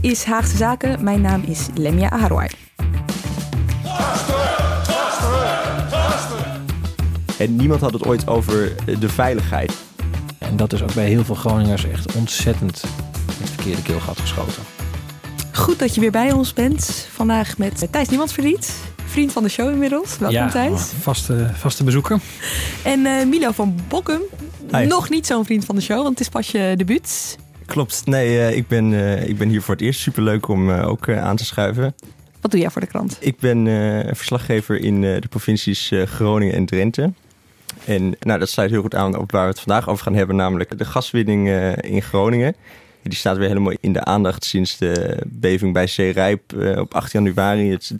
Is Haagse Zaken. Mijn naam is Lemia Aharwai. En niemand had het ooit over de veiligheid. En dat is ook bij heel veel Groningers echt ontzettend het verkeerde keelgat geschoten. Goed dat je weer bij ons bent. Vandaag met Thijs Niemandsverliet. Vriend van de show inmiddels. Welkom ja, Thijs. Vaste, vaste bezoeker. En eh, Milo van Bokkum. Hi. Nog niet zo'n vriend van de show, want het is pas je debuut. Klopt. Nee, eh, ik, ben, eh, ik ben hier voor het eerst. Superleuk om eh, ook aan te schuiven. Wat doe jij voor de krant? Ik ben verslaggever in de provincies Groningen en Drenthe. En nou, dat sluit heel goed aan op waar we het vandaag over gaan hebben, namelijk de gaswinning in Groningen. Die staat weer helemaal in de aandacht sinds de beving bij Zeerijp op 8 januari. Het is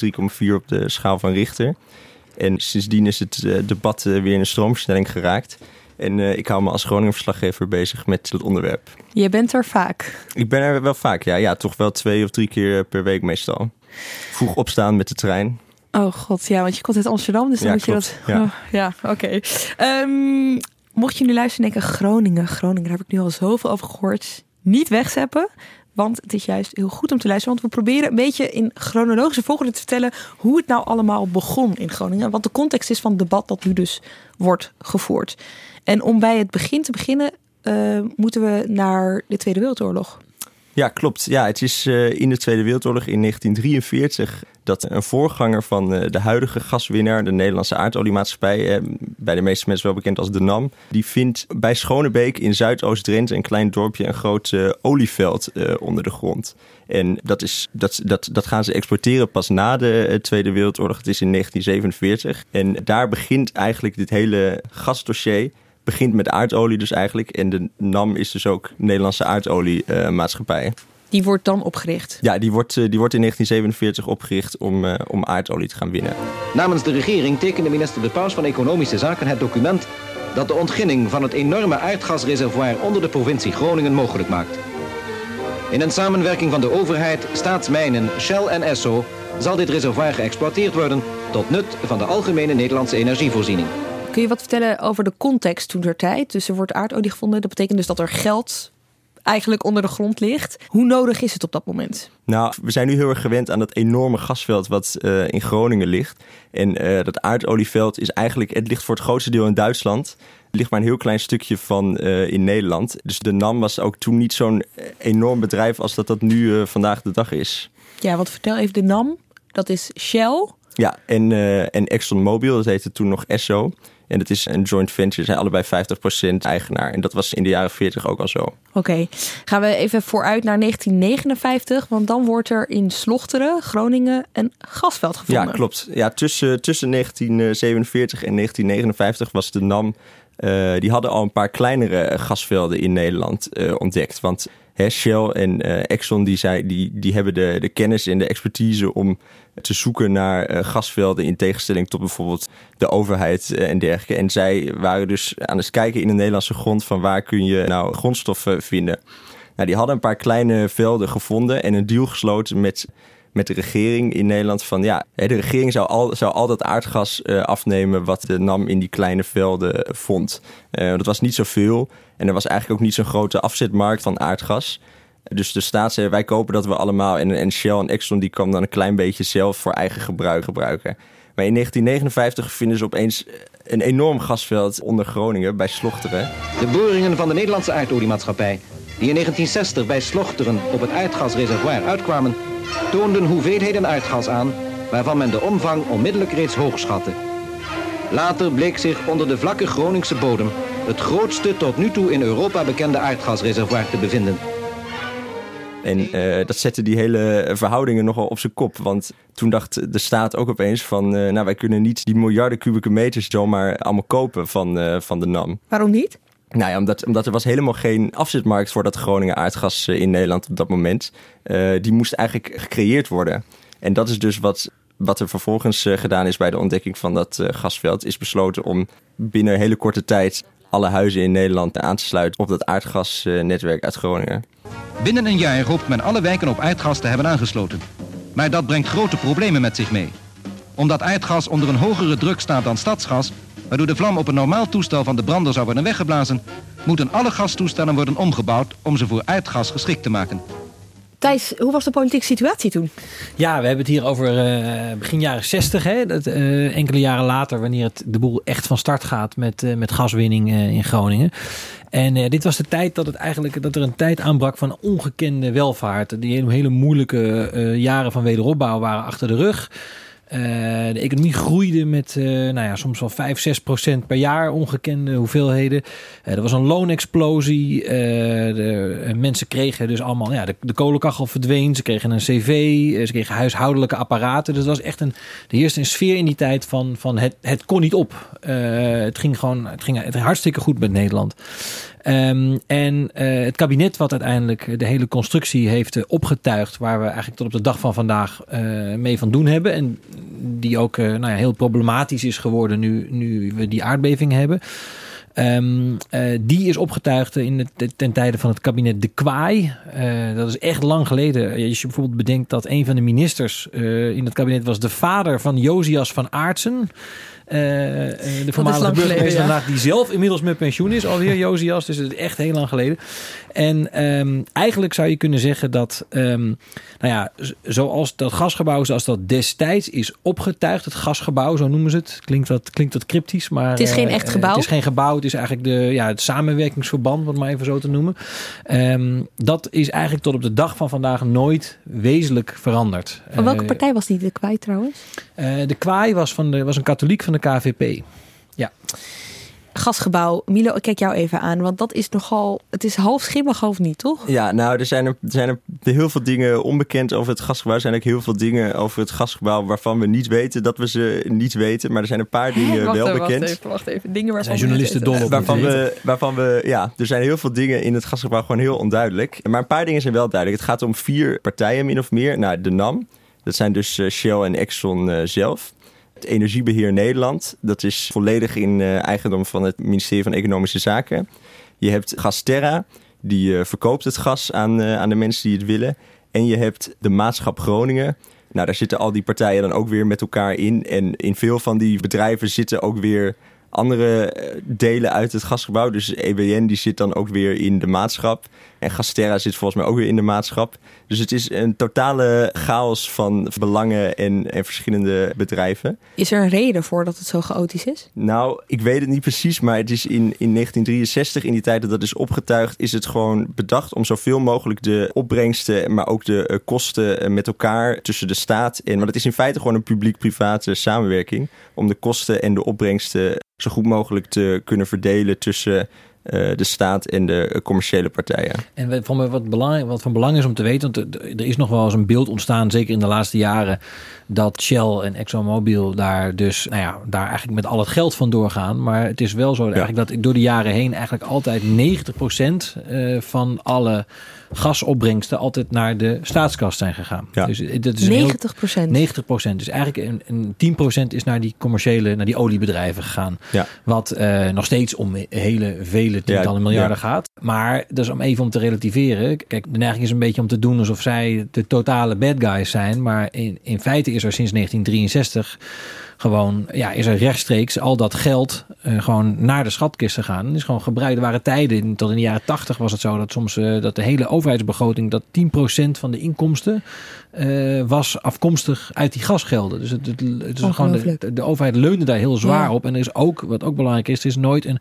3,4 op de schaal van Richter. En sindsdien is het debat weer in een stroomversnelling geraakt. En eh, ik hou me als Groningen verslaggever bezig met het onderwerp. Je bent er vaak. Ik ben er wel vaak, ja. Ja, toch wel twee of drie keer per week meestal. Vroeg opstaan met de trein. Oh god, ja, want je komt uit Amsterdam, dus dan Ja, moet je dat... ja. Oh, ja, oké. Ehm, mocht je nu luisteren en denken, Groningen, Groningen, daar heb ik nu al zoveel over gehoord. Niet wegzeppen, want het is juist heel goed om te luisteren. Want we proberen een beetje in chronologische volgorde te vertellen hoe het nou allemaal begon in Groningen. en Wat de context is van het debat dat nu dus wordt gevoerd. En om bij het begin te beginnen, eh, moeten we naar de Tweede Wereldoorlog. Ja, klopt. Ja, het is eh, in de Tweede Wereldoorlog in 1943 dat een voorganger van eh, de huidige gaswinnaar, de Nederlandse aardoliemaatschappij, bij de meeste mensen wel bekend als de NAM, die vindt bij Schonebeek in Zuidoost-Drenthe, een klein dorpje, een groot olieveld onder de grond. En dat, is, dat, dat, dat gaan ze exporteren pas na de Tweede Wereldoorlog. Het is in 1947. En daar begint eigenlijk dit hele gasdossier begint met aardolie dus eigenlijk. En de NAM is dus ook Nederlandse aardoliemaatschappij. Die wordt dan opgericht. ja, die wordt, eh, die wordt in 1947 opgericht om, eh, om aardolie te gaan winnen. Namens de regering tekende minister De Paus van Economische Zaken het document dat de ontginning van het enorme aardgasreservoir onder de provincie Groningen mogelijk maakt. In een samenwerking van de overheid, staatsmijnen, Shell en Esso zal dit reservoir geëxploiteerd worden tot nut van de algemene Nederlandse energievoorziening. Kun je wat vertellen over de context toen der tijd? Dus er wordt aardolie gevonden. Dat betekent dus dat er geld eigenlijk onder de grond ligt. Hoe nodig is het op dat moment? Nou, we zijn nu heel erg gewend aan dat enorme gasveld wat eh, in Groningen ligt. En eh, dat aardolieveld is eigenlijk, het ligt voor het grootste deel in Duitsland. Er ligt maar een heel klein stukje van eh, in Nederland. Dus de NAM was ook toen niet zo'n enorm bedrijf als dat dat nu vandaag de dag is. Ja, wat vertel even de NAM. Dat is Shell. Ja, en, en ExxonMobil, dat heette toen nog Esso. En dat is een joint venture, ze zijn allebei 50% eigenaar. En dat was in de jaren 40 ook al zo. Oké, gaan we even vooruit naar 1959. Want dan wordt er in Slochteren, Groningen, een gasveld gevonden. Ja, klopt. Ja, tussen, tussen 1947 en 1959 was de NAM... eh, die hadden al een paar kleinere gasvelden in Nederland eh, ontdekt. Want Shell en eh, Exxon die, zei, die, die hebben de, de kennis en de expertise om te zoeken naar eh, gasvelden... in tegenstelling tot bijvoorbeeld de overheid eh, en dergelijke. En zij waren dus aan het kijken in de Nederlandse grond... van waar kun je nou grondstoffen vinden. Nou, die hadden een paar kleine velden gevonden en een deal gesloten met, met de regering in Nederland. Van ja, de regering zou al, zou al dat aardgas eh, afnemen wat de NAM in die kleine velden eh, vond. Eh, dat was niet zoveel en er was eigenlijk ook niet zo'n grote afzetmarkt van aardgas. Dus de staat zei, wij kopen dat we allemaal. En, en Shell en Exxon die kwam dan een klein beetje zelf voor eigen gebruik gebruiken. Maar in 1959 vinden ze opeens een enorm gasveld onder Groningen bij Slochteren. De boringen van de Nederlandse aardoliemaatschappij die in 1960 bij Slochteren op het aardgasreservoir uitkwamen, toonden hoeveelheden aardgas aan waarvan men de omvang onmiddellijk reeds hoog schatte. Later bleek zich onder de vlakke Groningse bodem het grootste tot nu toe in Europa bekende aardgasreservoir te bevinden. En eh, dat zette die hele verhoudingen nogal op zijn kop. Want toen dacht de staat ook opeens van... eh, nou, wij kunnen niet die miljarden kubieke meters zomaar allemaal kopen van, eh, van de NAM. Waarom niet? Nou ja, omdat, omdat er was helemaal geen afzetmarkt voor dat Groningen aardgas eh, in Nederland op dat moment. Eh, die moest eigenlijk gecreëerd worden. En dat is dus wat, wat er vervolgens eh, gedaan is bij de ontdekking van dat gasveld. Is besloten om binnen hele korte tijd alle huizen in Nederland aan te sluiten op dat aardgasnetwerk uit Groningen. Binnen een jaar hoopt men alle wijken op aardgas te hebben aangesloten. Maar dat brengt grote problemen met zich mee. Omdat aardgas onder een hogere druk staat dan stadsgas, waardoor de vlam op een normaal toestel van de brander zou worden weggeblazen, moeten alle gastoestellen worden omgebouwd om ze voor aardgas geschikt te maken. Thijs, hoe was de politieke situatie toen? Ja, we hebben het hier over eh, begin jaren 60. Hè? Dat, eh, enkele jaren later, wanneer het de boel echt van start gaat met, eh, met gaswinning eh, in Groningen. En eh, dit was de tijd dat, het eigenlijk, dat er een tijd aanbrak van ongekende welvaart. Die hele, hele moeilijke eh, jaren van wederopbouw waren achter de rug. Eh, de economie groeide met eh, nou ja, soms wel 5, 6 procent per jaar, ongekende hoeveelheden. Eh, er was een loonexplosie. De, mensen kregen dus allemaal, ja, de, de kolenkachel verdween. Ze kregen een cv, ze kregen huishoudelijke apparaten. Dus dat was echt een, er heerste een sfeer in die tijd van, van het, het kon niet op. Het ging gewoon, het ging, het ging hartstikke goed met Nederland. Ehm, en eh, het kabinet wat uiteindelijk de hele constructie heeft eh, opgetuigd, waar we eigenlijk tot op de dag van vandaag eh, mee van doen hebben. En die ook nou ja, heel problematisch is geworden nu, nu we die aardbeving hebben. Ehm, eh, die is opgetuigd in het, ten tijde van het kabinet De Kwaai. Dat is echt lang geleden. Als je bijvoorbeeld bedenkt dat een van de ministers in het kabinet was de vader van Josias van Aartsen. Eh, eh, de voormalige burgemeester ja. die zelf inmiddels met pensioen is, alweer Josias. Dus het is echt heel lang geleden. En ehm, eigenlijk zou je kunnen zeggen dat, ehm, nou ja, zoals dat gasgebouw, zoals dat destijds is opgetuigd, het gasgebouw, zo noemen ze het. Klinkt wat, klinkt wat cryptisch, maar. Het is geen eh, echt gebouw. Het is geen gebouw, het is eigenlijk de, ja, het samenwerkingsverband, het maar even zo te noemen. Ehm, dat is eigenlijk tot op de dag van vandaag nooit wezenlijk veranderd. Van welke partij was die de kwijt trouwens? de kwaai was, van de, was een katholiek van de KVP. Gasgebouw. Milo, ik kijk jou even aan, want dat is nogal... Het is half schimmig, half niet, toch? Ja, nou, er zijn er, er zijn er heel veel dingen onbekend over het gasgebouw. Er zijn ook heel veel dingen over het gasgebouw waarvan we niet weten dat we ze niet weten. Maar er zijn een paar dingen Wacht wel bekend. Wacht even, wacht even. Dingen waarvan Zijn we journalisten dol op Waarvan we, waarvan we, ja, er zijn heel veel dingen in het gasgebouw gewoon heel onduidelijk. Maar een paar dingen zijn wel duidelijk. Het gaat om vier partijen min of meer. Nou, de NAM, dat zijn dus eh, Shell en Exxon eh, zelf. Energiebeheer Nederland, dat is volledig in eh, eigendom van het ministerie van Economische Zaken. Je hebt Gasterra, die eh, verkoopt het gas aan, eh, aan de mensen die het willen. En je hebt de Maatschap Groningen. Nou, daar zitten al die partijen dan ook weer met elkaar in. En in veel van die bedrijven zitten ook weer andere delen uit het gasgebouw. Dus EBN die zit dan ook weer in de maatschap. En Gasterra zit volgens mij ook weer in de maatschap. Dus het is een totale chaos van belangen en, en verschillende bedrijven. Is er een reden voor dat het zo chaotisch is? Nou, ik weet het niet precies, maar het is in, in 1963, in die tijd dat dat is opgetuigd, is het gewoon bedacht om zoveel mogelijk de opbrengsten, maar ook de eh, kosten eh, met elkaar tussen de staat en. Want het is in feite gewoon een publiek-private samenwerking. Om de kosten en de opbrengsten zo goed mogelijk te kunnen verdelen tussen eh, de staat en de commerciële partijen. En wat van, wat, belang, wat van belang is om te weten, want er- er is nog wel eens een beeld ontstaan, zeker in de laatste jaren, dat Shell en ExxonMobil daar dus, nou ja, daar eigenlijk met al het geld van doorgaan. Maar het is wel zo eigenlijk dat door de jaren heen eigenlijk altijd 90% eh, van alle gasopbrengsten altijd naar de staatskas zijn gegaan. Ja. Dus dat is een heel- 90 procent. 90 procent. Dus eigenlijk een, een 10 procent is naar die commerciële, naar die oliebedrijven gegaan. Ja. Wat eh, nog steeds om hele, vele tientallen miljarden ja. gaat. Maar dat is om even om te relativeren. Kijk, de neiging is een beetje om te doen alsof zij de totale bad guys zijn. Maar in, in feite is er sinds 1963 gewoon, ja, is er rechtstreeks al dat geld eh, gewoon naar de schatkist gegaan. Het is gewoon gebruikt. Er waren tijden, tot in de jaren 80 was het zo dat soms eh, dat de hele overheidsbegroting, dat 10% van de inkomsten eh, was afkomstig uit die gasgelden. Dus het, het, het is gewoon de, de, de overheid leunde daar heel zwaar Ja. op. En er is ook, wat ook belangrijk is, er is nooit een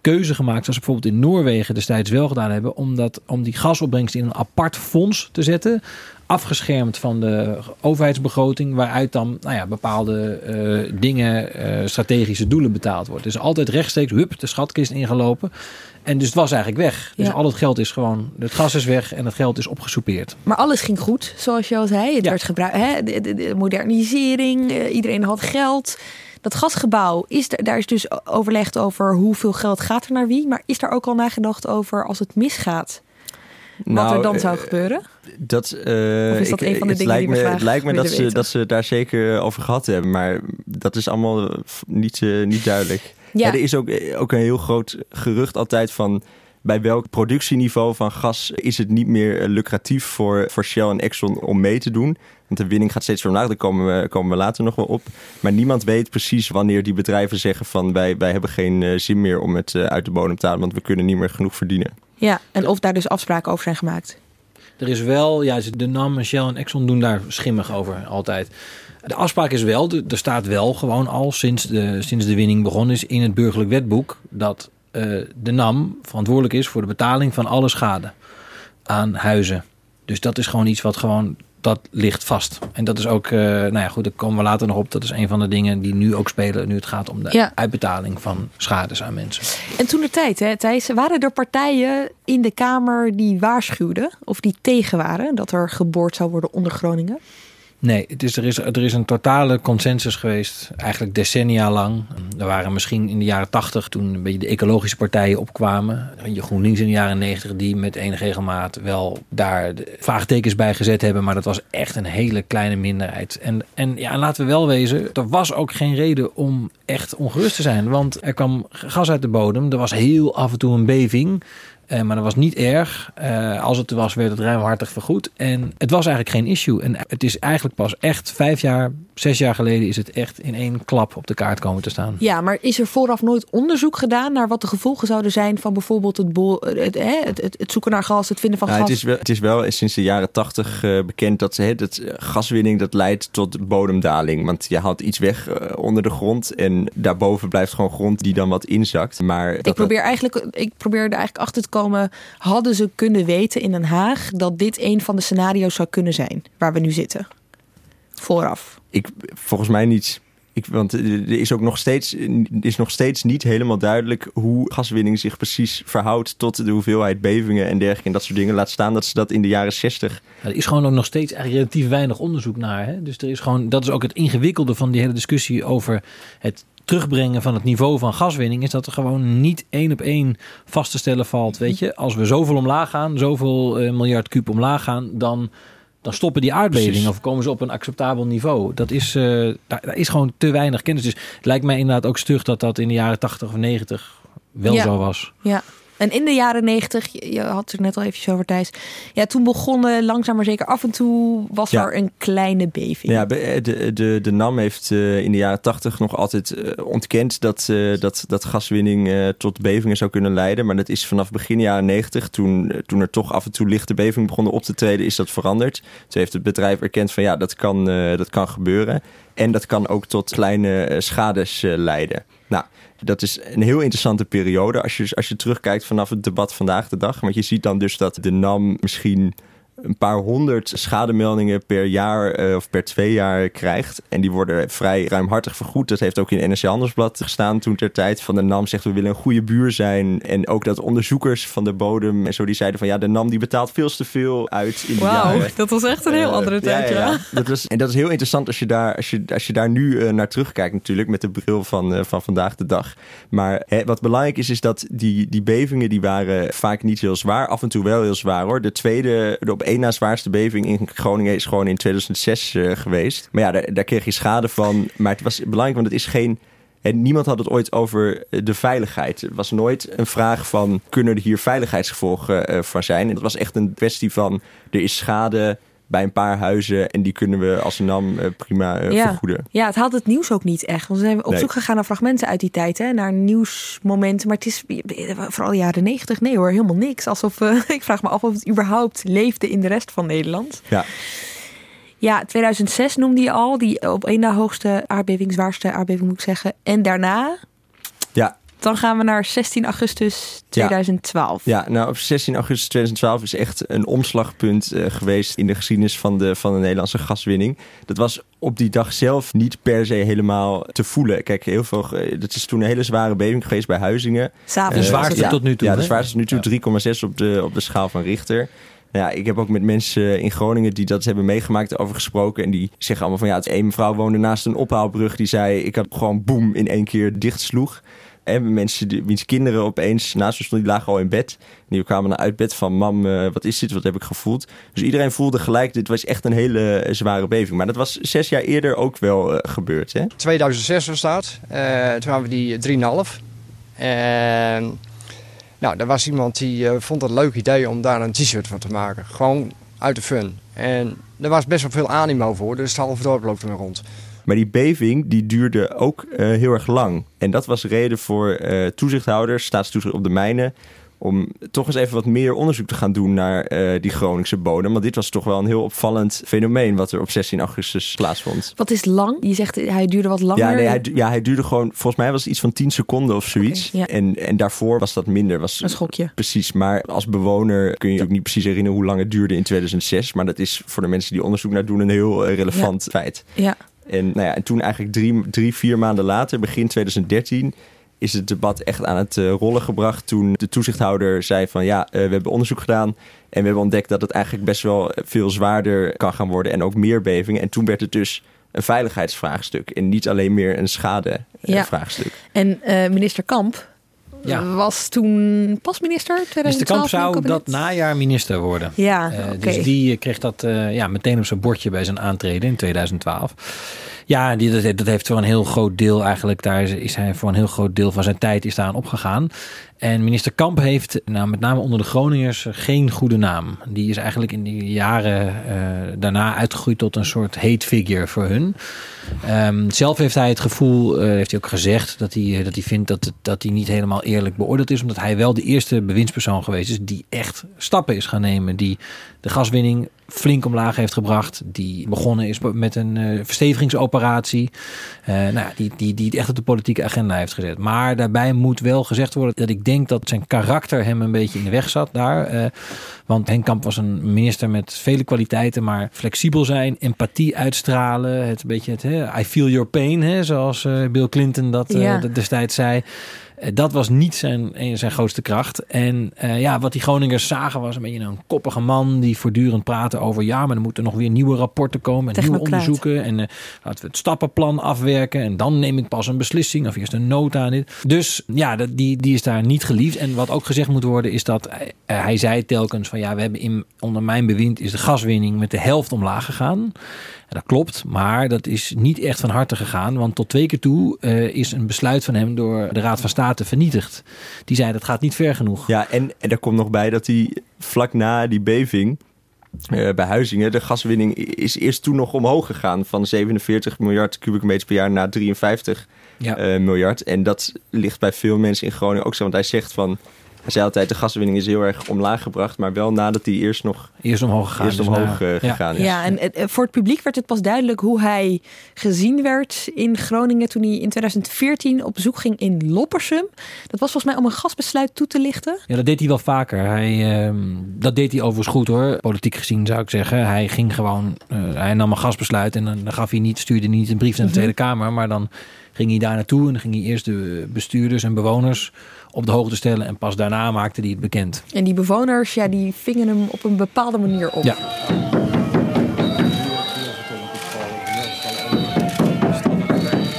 keuze gemaakt, zoals bijvoorbeeld in Noorwegen destijds wel gedaan hebben, om, dat, om die gasopbrengst in een apart fonds te zetten. Afgeschermd van de overheidsbegroting, waaruit dan nou ja, bepaalde eh, dingen, eh, strategische doelen betaald wordt. Dus altijd rechtstreeks, hup, de schatkist ingelopen. En dus het was eigenlijk weg. Dus Ja. al het geld is gewoon, het gas is weg en het geld is opgesoupeerd. Maar alles ging goed, zoals je al zei. Het Ja. werd gebruikt, hè, de, de- de modernisering, eh, iedereen had geld. Dat gasgebouw, is er, daar is dus overlegd over hoeveel geld gaat er naar wie. Maar is daar ook al nagedacht over als het misgaat, wat Nou, er dan eh, zou gebeuren? Dat, eh, Of is dat ik- een van de dingen lijkt die we me, Het lijkt me dat ze, dat ze daar zeker over gehad hebben. Maar dat is allemaal eh, niet, eh, niet duidelijk. Ja. Ja. er is ook, eh, ook een heel groot gerucht altijd van... bij welk productieniveau van gas is het niet meer eh, lucratief voor, voor Shell en Exxon om mee te doen. Want de winning gaat steeds omlaag, daar komen we, komen we later nog wel op. Maar niemand weet precies wanneer die bedrijven zeggen van... wij, wij hebben geen eh, zin meer om het eh, uit de bodem te halen... want we kunnen niet meer genoeg verdienen. Ja, en of daar dus afspraken over zijn gemaakt. Er is wel, ja, de NAM, Shell en Exxon doen daar schimmig over altijd. De afspraak is wel, er er staat wel gewoon al sinds de, sinds de winning begonnen is in het burgerlijk wetboek dat eh, de NAM verantwoordelijk is voor de betaling van alle schade aan huizen. Dus dat is gewoon iets wat gewoon, dat ligt vast. En dat is ook, eh, nou ja goed, daar komen we later nog op. Dat is een van de dingen die nu ook spelen, nu het gaat om de Ja. uitbetaling van schades aan mensen. En toen de tijd, hè, Thijs, waren er partijen in de Kamer die waarschuwden of die tegen waren dat er geboord zou worden onder Groningen? Nee, het is, er, is, er is een totale consensus geweest, eigenlijk decennia lang. Er waren misschien in de jaren tachtig, toen een beetje de ecologische partijen opkwamen. Je GroenLinks in de jaren negentig, die met enige regelmaat wel daar vraagtekens bij gezet hebben. Maar dat was echt een hele kleine minderheid. En, en ja, laten we wel wezen, er was ook geen reden om echt ongerust te zijn. Want er kwam gas uit de bodem, er was heel af en toe een beving. Eh, maar dat was niet erg. Eh, als het er was, werd het ruimhartig vergoed. En het was eigenlijk geen issue. En het is eigenlijk pas echt vijf jaar, zes jaar geleden... is het echt in één klap op de kaart komen te staan. Ja, maar is er vooraf nooit onderzoek gedaan naar wat de gevolgen zouden zijn van bijvoorbeeld het, bol, het, hè, het, het, het zoeken naar gas, het vinden van Nou, gas? het, is wel, het is wel sinds de jaren tachtig eh, bekend dat, hè, dat gaswinning dat leidt tot bodemdaling. Want je haalt iets weg onder de grond en daarboven blijft gewoon grond die dan wat inzakt. Maar Ik probeer eigenlijk, ik probeer er eigenlijk achter te komen. Hadden ze kunnen weten in Den Haag dat dit een van de scenario's zou kunnen zijn waar we nu zitten? Vooraf. ik, volgens mij niet. Ik, want er is ook nog steeds, is nog steeds niet helemaal duidelijk hoe gaswinning zich precies verhoudt tot de hoeveelheid bevingen en dergelijke en dat soort dingen. Laat staan dat ze dat in de jaren 60 Er is gewoon ook nog steeds eigenlijk relatief weinig onderzoek naar. Hè? Dus er is gewoon, dat is ook het ingewikkelde van die hele discussie over het terugbrengen van het niveau van gaswinning. Is dat er gewoon niet één op één vast te stellen valt. Weet je, als we zoveel omlaag gaan, zoveel eh, miljard kuub omlaag gaan, dan, dan stoppen die aardbevingen Precies. of komen ze op een acceptabel niveau. Dat is, eh, daar, daar is gewoon te weinig kennis. Dus het lijkt mij inderdaad ook stug dat dat in de jaren 80 of 90 wel Ja. zo was. Ja. En in de jaren negentig, je had het net al eventjes over Thijs. Ja, toen begonnen langzaam maar zeker af en toe was Ja. er een kleine beving. Ja, be- de, de, de NAM heeft eh, in de jaren tachtig nog altijd eh, ontkend dat, eh, dat, dat gaswinning eh, tot bevingen zou kunnen leiden. Maar dat is vanaf begin jaren negentig, toen, eh, toen er toch af en toe lichte bevingen begonnen op te treden, is dat veranderd. Toen heeft het bedrijf erkend van ja, dat kan, eh, dat kan gebeuren. En dat kan ook tot kleine eh, schades eh, leiden. Nou, dat is een heel interessante periode als je, als je terugkijkt vanaf het debat vandaag de dag. Want je ziet dan dus dat de NAM misschien een paar honderd schademeldingen per jaar eh, of per twee jaar krijgt. En die worden vrij ruimhartig vergoed. Dat heeft ook in NRC Handelsblad gestaan toen ter tijd. Van de NAM zegt we willen een goede buur zijn. En ook dat onderzoekers van de bodem en zo die zeiden van ja, de NAM die betaalt veel te veel uit in de Wauw, dat was echt een heel Eh, andere tijd. Ja, Dat was, en dat is heel interessant als je daar, als je, als je daar nu eh, naar terugkijkt natuurlijk met de bril van, van vandaag de dag. Maar hè, wat belangrijk is, is dat die, die bevingen die waren vaak niet heel zwaar. Af en toe wel heel zwaar hoor. De tweede, de op één na zwaarste beving in Groningen is gewoon in 2006 eh, geweest. Maar ja, daar, kreeg je schade van. Maar het was belangrijk, want het is geen... En niemand had het ooit over eh, de veiligheid. Het was nooit een vraag van, kunnen er hier veiligheidsgevolgen eh, van zijn? En het was echt een kwestie van, er is schade bij een paar huizen en die kunnen we als NAM eh, prima eh, Ja. vergoeden. Ja, het had het nieuws ook niet echt. Want we zijn op Nee. zoek gegaan naar fragmenten uit die tijd, hè, naar nieuwsmomenten. Maar het is vooral jaren negentig. Nee hoor, helemaal niks. Alsof eh, ik vraag me af of het überhaupt leefde in de rest van Nederland. Ja. Ja, 2006 noemde je al, die op één na hoogste aardbeving, zwaarste aardbeving moet ik zeggen. En daarna, Dan gaan we naar 16 augustus 2012. Ja, nou op 16 augustus 2012 is echt een omslagpunt uh, geweest in de geschiedenis van de, van de Nederlandse gaswinning. Dat was op die dag zelf niet per se helemaal te voelen. Kijk, heel veel. Dat is toen een hele zware beving geweest bij Huizingen. de zwaarste tot nu toe. Ja, de zwaarste tot nu toe. 3,6 op de, op de schaal van Richter. Nou ja, ik heb ook met mensen in Groningen die dat hebben meegemaakt over gesproken. En die zeggen allemaal van ja, het een mevrouw woonde naast een ophaalbrug. Die zei, ik had gewoon boem in één keer dicht sloeg. En mensen die, wiens kinderen opeens naast me stonden, die lagen al in bed. Die kwamen naar uit bed van, mam, uh, wat is dit? Wat heb ik gevoeld? Dus iedereen voelde gelijk, dit was echt een hele zware beving. Maar dat was zes jaar eerder ook wel uh, gebeurd, hè? 2006 was dat. Toen hadden we die 3,5. En nou, er was iemand die vond het een leuk idee om daar een t-shirt van te maken. Gewoon uit de fun. En er was best wel veel animo voor, dus het halve dorp loopt er rond. Maar die beving die duurde ook uh, heel erg lang. En dat was reden voor uh, toezichthouders, staatstoezicht op de mijnen... om toch eens even wat meer onderzoek te gaan doen naar uh, die Groningse bodem. Want dit was toch wel een heel opvallend fenomeen... wat er op 16 augustus plaatsvond. Wat is lang? Je zegt hij duurde wat langer. Ja, nee, hij, ja, hij duurde gewoon... Volgens mij was het iets van 10 seconden of zoiets. Okay, ja. en, en daarvoor was dat minder. Was, een schokje. Precies, maar als bewoner kun je je ook niet precies herinneren... hoe lang het duurde in 2006. Maar dat is voor de mensen die onderzoek naar doen... een heel relevant ja. feit. Ja. En, nou ja, en toen eigenlijk drie, drie, vier maanden later, begin 2013, is het debat echt aan het uh, rollen gebracht. Toen de toezichthouder zei van ja, uh, we hebben onderzoek gedaan. En we hebben ontdekt dat het eigenlijk best wel veel zwaarder kan gaan worden. En ook meer bevingen. En toen werd het dus een veiligheidsvraagstuk. En niet alleen meer een schadevraagstuk. Ja. En uh, minister Kamp, ja. was toen pas minister. 2012, dus de Kamp zou dat najaar minister worden. Ja, uh, okay. Dus die kreeg dat uh, ja, meteen op zijn bordje bij zijn aantreden in 2012. Ja, die, dat, dat heeft voor een heel groot deel eigenlijk, daar is, hij voor een heel groot deel van zijn tijd is daar aan opgegaan. En minister Kamp heeft, nou, met name onder de Groningers, geen goede naam. Die is eigenlijk in die jaren uh, daarna uitgegroeid tot een soort hate figure voor hun. Um, zelf heeft hij het gevoel, uh, heeft hij ook gezegd, dat hij, dat hij vindt dat, dat hij niet helemaal eerlijk beoordeeld is. Omdat hij wel de eerste bewindspersoon geweest is die echt stappen is gaan nemen. Die de gaswinning flink omlaag heeft gebracht. Die begonnen is met een uh, verstevigingsoperatie. Uh, nou ja, die, die, die het echt op de politieke agenda heeft gezet. Maar daarbij moet wel gezegd worden dat ik denk dat zijn karakter hem een beetje in de weg zat daar. Uh, want Henk Kamp was een minister met vele kwaliteiten, maar flexibel zijn, empathie uitstralen. Het een beetje het hè, I feel your pain, hè, zoals Bill Clinton dat Ja. destijds zei. Eh, dat was niet zijn, zijn grootste kracht. En ja, wat die Groningers zagen was een beetje een koppige man die voortdurend praatte over ja, maar er moeten nog weer nieuwe rapporten komen en nieuwe onderzoeken. En uh, laten we het stappenplan afwerken en dan neem ik pas een beslissing of eerst een nota aan dit. Dus ja, dat, die, die is daar niet geliefd. En wat ook gezegd moet worden is dat hij zei telkens van ja, we hebben in, onder mijn bewind is de gaswinning met de helft omlaag gegaan. En dat klopt, maar dat is niet echt van harte gegaan. Want tot twee keer toe uh, is een besluit van hem door de Raad van State vernietigd. Die zei dat gaat niet ver genoeg. Ja, en, en er komt nog bij dat hij vlak na die beving... Uh, bij Huizingen, de gaswinning is eerst toen nog omhoog gegaan. Van 47 miljard kubieke meters per jaar naar 53 ja. uh, miljard. En dat ligt bij veel mensen in Groningen ook zo. Want hij zegt van... Hij zei altijd, de gaswinning is heel erg omlaag gebracht, maar wel nadat hij eerst nog eerst omhoog gegaan, eerst omhoog, uh, gegaan ja. is. Ja, en uh, voor het publiek werd het pas duidelijk hoe hij gezien werd in Groningen toen hij in 2014 op bezoek ging in Loppersum. Dat was volgens mij om een gasbesluit toe te lichten. Ja, dat deed hij wel vaker. Hij, uh, dat deed hij overigens goed hoor, politiek gezien zou ik zeggen. Hij ging gewoon, eh, hij nam een gasbesluit en dan gaf hij niet, stuurde niet een brief naar de Tweede Kamer, maar dan ging hij daar naartoe en dan ging hij eerst de bestuurders en bewoners op de hoogte stellen en pas daarna maakte hij het bekend. En die bewoners, ja, die vingen hem op een bepaalde manier op. Ja.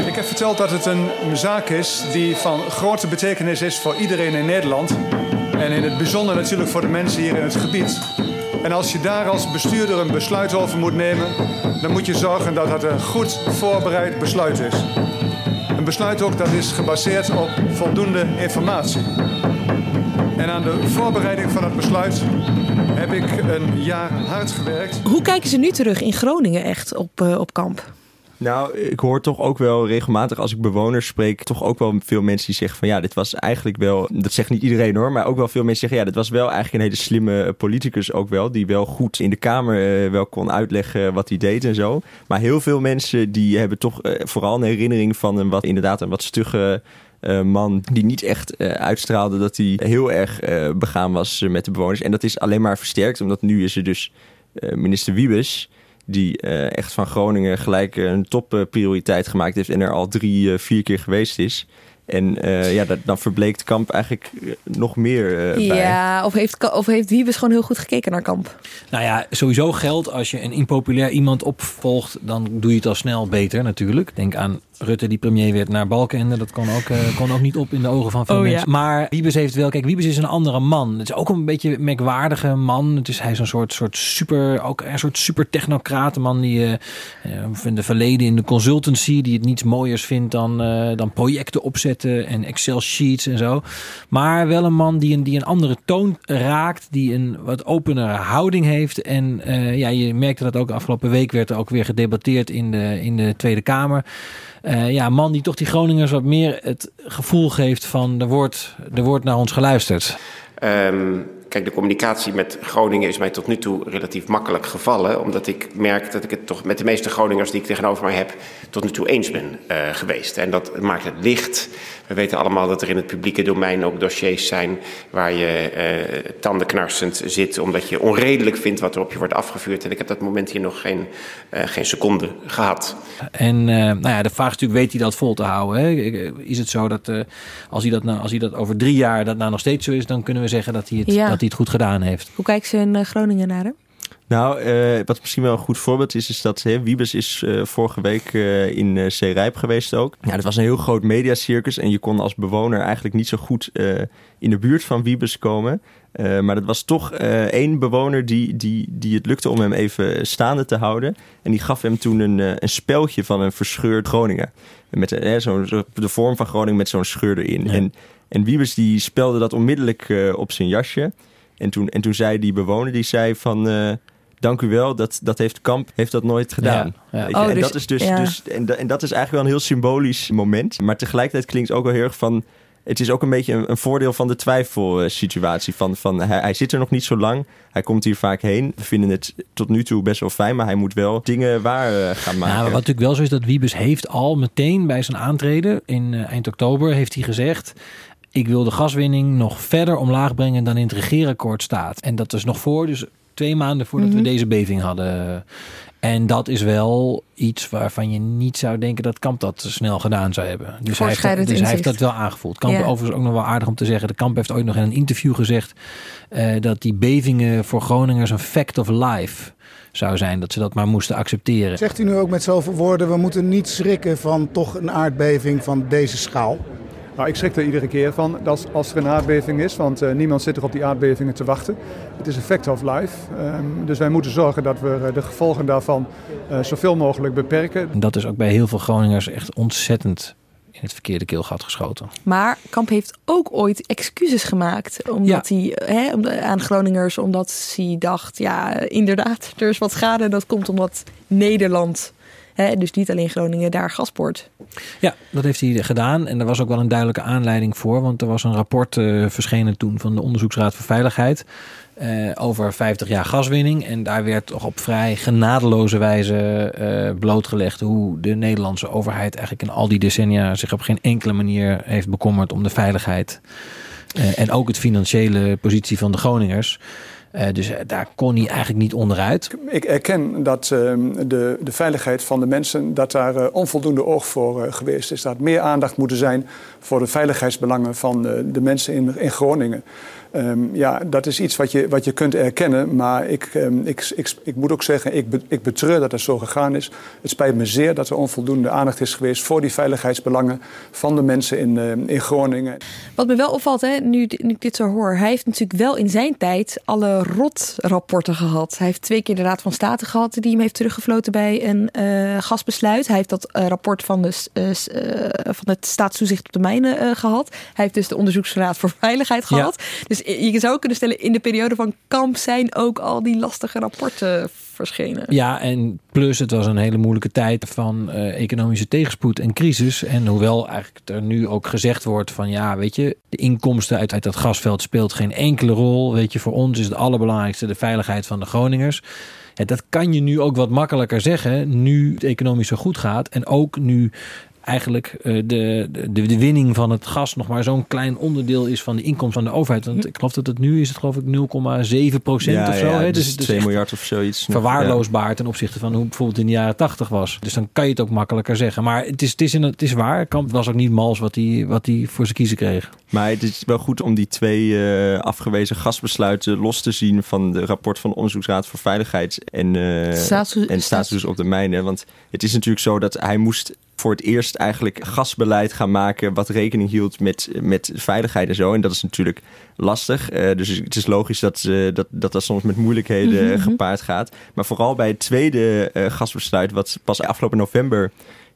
Ik heb verteld dat het een zaak is die van grote betekenis is voor iedereen in Nederland. En in het bijzonder natuurlijk voor de mensen hier in het gebied. En als je daar als bestuurder een besluit over moet nemen, dan moet je zorgen dat dat een goed voorbereid besluit is. Een besluit ook dat is gebaseerd op voldoende informatie. En aan de voorbereiding van het besluit heb ik een jaar hard gewerkt. Hoe kijken ze nu terug in Groningen echt op, uh, op kamp? Nou, ik hoor toch ook wel regelmatig als ik bewoners spreek, toch ook wel veel mensen die zeggen van ja, dit was eigenlijk wel, dat zegt niet iedereen hoor, maar ook wel veel mensen zeggen ja, dit was wel eigenlijk een hele slimme politicus ook wel, die wel goed in de Kamer uh, wel kon uitleggen wat hij deed en zo. Maar heel veel mensen die hebben toch uh, vooral een herinnering van een wat inderdaad een wat stugge eh, man die niet echt eh, uitstraalde dat hij heel erg eh, begaan was met de bewoners. En dat is alleen maar versterkt, omdat nu is er dus minister Wiebes die echt van Groningen gelijk een topprioriteit gemaakt heeft en er al drie, vier keer geweest is. En uh, ja, dat, dan verbleekt Kamp eigenlijk eh, nog meer uh, Ja, of heeft, of heeft Wiebes gewoon heel goed gekeken naar Kamp? Nou ja, sowieso geldt als je een impopulair iemand opvolgt, dan doe je het al snel beter natuurlijk. Denk aan Rutte die premier werd naar Balkenende. Dat kon ook, uh, kon ook niet op in de ogen van veel oh, mensen. Maar Wiebes heeft wel... Kijk, Wiebes is een andere man. Het is ook een beetje een merkwaardige man. Het is, hij is een soort, soort super... Ook een soort super technocratenman die... Uh, van de verleden in de consultancy... die het niets mooiers vindt dan, uh, dan projecten opzetten... en Excel-sheets en zo. Maar wel een man die een, die een andere toon raakt... die een wat openere houding heeft. En ja, je merkte dat ook afgelopen week... werd er ook weer gedebatteerd in de, in de Tweede Kamer... Uh, ja, man die toch die Groningers wat meer het gevoel geeft van er wordt, er wordt naar ons geluisterd. Um, kijk, de communicatie met Groningen is mij tot nu toe relatief makkelijk gevallen. Omdat ik merk dat ik het toch met de meeste Groningers die ik tegenover mij heb tot nu toe eens ben uh, geweest. En dat maakt het licht. We weten allemaal dat er in het publieke domein ook dossiers zijn waar je uh, tandenknarsend zit. Omdat je onredelijk vindt wat er op je wordt afgevuurd. En ik heb dat moment hier nog geen, uh, geen seconde gehad. En nou ja, de vraag is natuurlijk, weet hij dat vol te houden? Hè? Is het zo dat als, hij dat nou, als hij dat over drie jaar dat nou nog steeds zo is, dan kunnen we zeggen dat hij het, ja. dat hij het goed gedaan heeft. Hoe kijkt ze in Groningen naar hem? Nou, uh, wat misschien wel een goed voorbeeld is, is dat hè, Wiebes is uh, vorige week uh, in uh, Zeerijp geweest ook. Ja, dat was een heel groot mediacircus en je kon als bewoner eigenlijk niet zo goed in de buurt van Wiebes komen. maar dat was toch één bewoner die, die, die het lukte om hem even staande te houden. En die gaf hem toen een, een speltje van een verscheurd Groningen. Met zo, zo, de vorm van Groningen met zo'n scheur erin. Ja. En, en Wiebes die spelde dat onmiddellijk op zijn jasje. En toen, en toen zei die bewoner, die zei van dank u wel, dat, dat heeft Kamp heeft dat nooit gedaan. Ja, ja. Oh, en, dus, dat is dus, dus, en, en dat is eigenlijk wel een heel symbolisch moment. Maar tegelijkertijd klinkt het ook wel heel erg van... Het is ook een beetje een, een voordeel van de twijfelsituatie. Van, van hij, hij, zit er nog niet zo lang. Hij komt hier vaak heen. We vinden het tot nu toe best wel fijn. Maar hij moet wel dingen waar uh, gaan maken. Nou, wat natuurlijk wel zo is dat Wiebes heeft al meteen bij zijn aantreden in uh, eind oktober... heeft hij gezegd ik wil de gaswinning nog verder omlaag brengen dan in het regeerakkoord staat. En dat is nog voor, dus twee maanden voordat we mhm. deze beving hadden. En dat is wel iets waarvan je niet zou denken dat Kamp dat snel gedaan zou hebben. Dus, hij heeft, dus hij heeft dat wel aangevoeld. Kamp ja. overigens ook nog wel aardig om te zeggen. De Kamp heeft ooit nog in een interview gezegd uh, dat die bevingen voor Groningers een fact of life zou zijn. Dat ze dat maar moesten accepteren. Zegt u nu ook met zoveel woorden, we moeten niet schrikken van toch een aardbeving van deze schaal? Nou, ik schrik er iedere keer van dat als er een aardbeving is, want uh, niemand zit er op die aardbevingen te wachten. Het is een fact of life. Um, dus wij moeten zorgen dat we de gevolgen daarvan uh, zoveel mogelijk beperken. Dat is ook bij heel veel Groningers echt ontzettend in het verkeerde keelgat geschoten. Maar Kamp heeft ook ooit excuses gemaakt omdat ja. hij hè, aan Groningers, omdat hij dacht, ja, inderdaad, er is wat schade. Dat komt omdat Nederland Hè, dus niet alleen Groningen daar gaspoort. Ja, dat heeft hij gedaan. En er was ook wel een duidelijke aanleiding voor. Want er was een rapport uh, verschenen toen van de Onderzoeksraad voor Veiligheid. Uh, over 50 jaar gaswinning. En daar werd toch op vrij genadeloze wijze uh, blootgelegd hoe de Nederlandse overheid eigenlijk in al die decennia zich op geen enkele manier heeft bekommerd om de veiligheid. En ook het financiële positie van de Groningers. Uh, dus eh, daar kon hij eigenlijk niet onderuit. Ik erken dat uh, de, de veiligheid van de mensen, dat daar uh, onvoldoende oog voor geweest is. Dat meer aandacht moet zijn voor de veiligheidsbelangen van de mensen in, in Groningen. Um, ja, dat is iets wat je, wat je kunt erkennen. Maar ik, um, ik, ik, ik moet ook zeggen, ik, be, ik betreur dat het zo gegaan is. Het spijt me zeer dat er onvoldoende aandacht is geweest voor die veiligheidsbelangen van de mensen in, uh, in Groningen. Wat me wel opvalt, hè, nu, nu ik dit zo hoor, hij heeft natuurlijk wel in zijn tijd alle rotrapporten gehad. Hij heeft twee keer de Raad van State gehad die hem heeft teruggefloten bij een uh, gasbesluit. Hij heeft dat uh, rapport van, de, van het staatstoezicht op de mijnen gehad. Hij heeft dus de Onderzoeksraad voor Veiligheid gehad. Ja. Dus je zou kunnen stellen, in de periode van kamp zijn ook al die lastige rapporten verschenen. Ja, en plus het was een hele moeilijke tijd van uh, economische tegenspoed en crisis. En hoewel eigenlijk er nu ook gezegd wordt van ja, weet je, de inkomsten uit, uit dat gasveld speelt geen enkele rol. Weet je, voor ons is het allerbelangrijkste de veiligheid van de Groningers. Ja, dat kan je nu ook wat makkelijker zeggen, nu het economisch zo goed gaat. En ook nu eigenlijk uh, de, de, de winning van het gas nog maar zo'n klein onderdeel is van de inkomsten van de overheid. Want ik geloof dat het nu is het geloof ik 0,7 procent ja, of zo. Ja, hè? Dus, dus 2 miljard of zoiets. Verwaarloosbaar ten opzichte van hoe bijvoorbeeld in de jaren 80 was. Dus dan kan je het ook makkelijker zeggen. Maar het is, het is, in, het is waar. Kamp was ook niet mals wat hij wat hij voor zijn kiezen kreeg. Maar het is wel goed om die twee uh, afgewezen gasbesluiten los te zien van de rapport van de Onderzoeksraad voor Veiligheid en, uh, Staats en status op de mijnen. Want het is natuurlijk zo dat hij moest voor het eerst eigenlijk gasbeleid gaan maken wat rekening hield met, met veiligheid en zo. En dat is natuurlijk lastig. Uh, dus het is logisch dat, uh, dat, dat dat soms met moeilijkheden mm -hmm. gepaard gaat. Maar vooral bij het tweede uh, gasbesluit, wat pas afgelopen november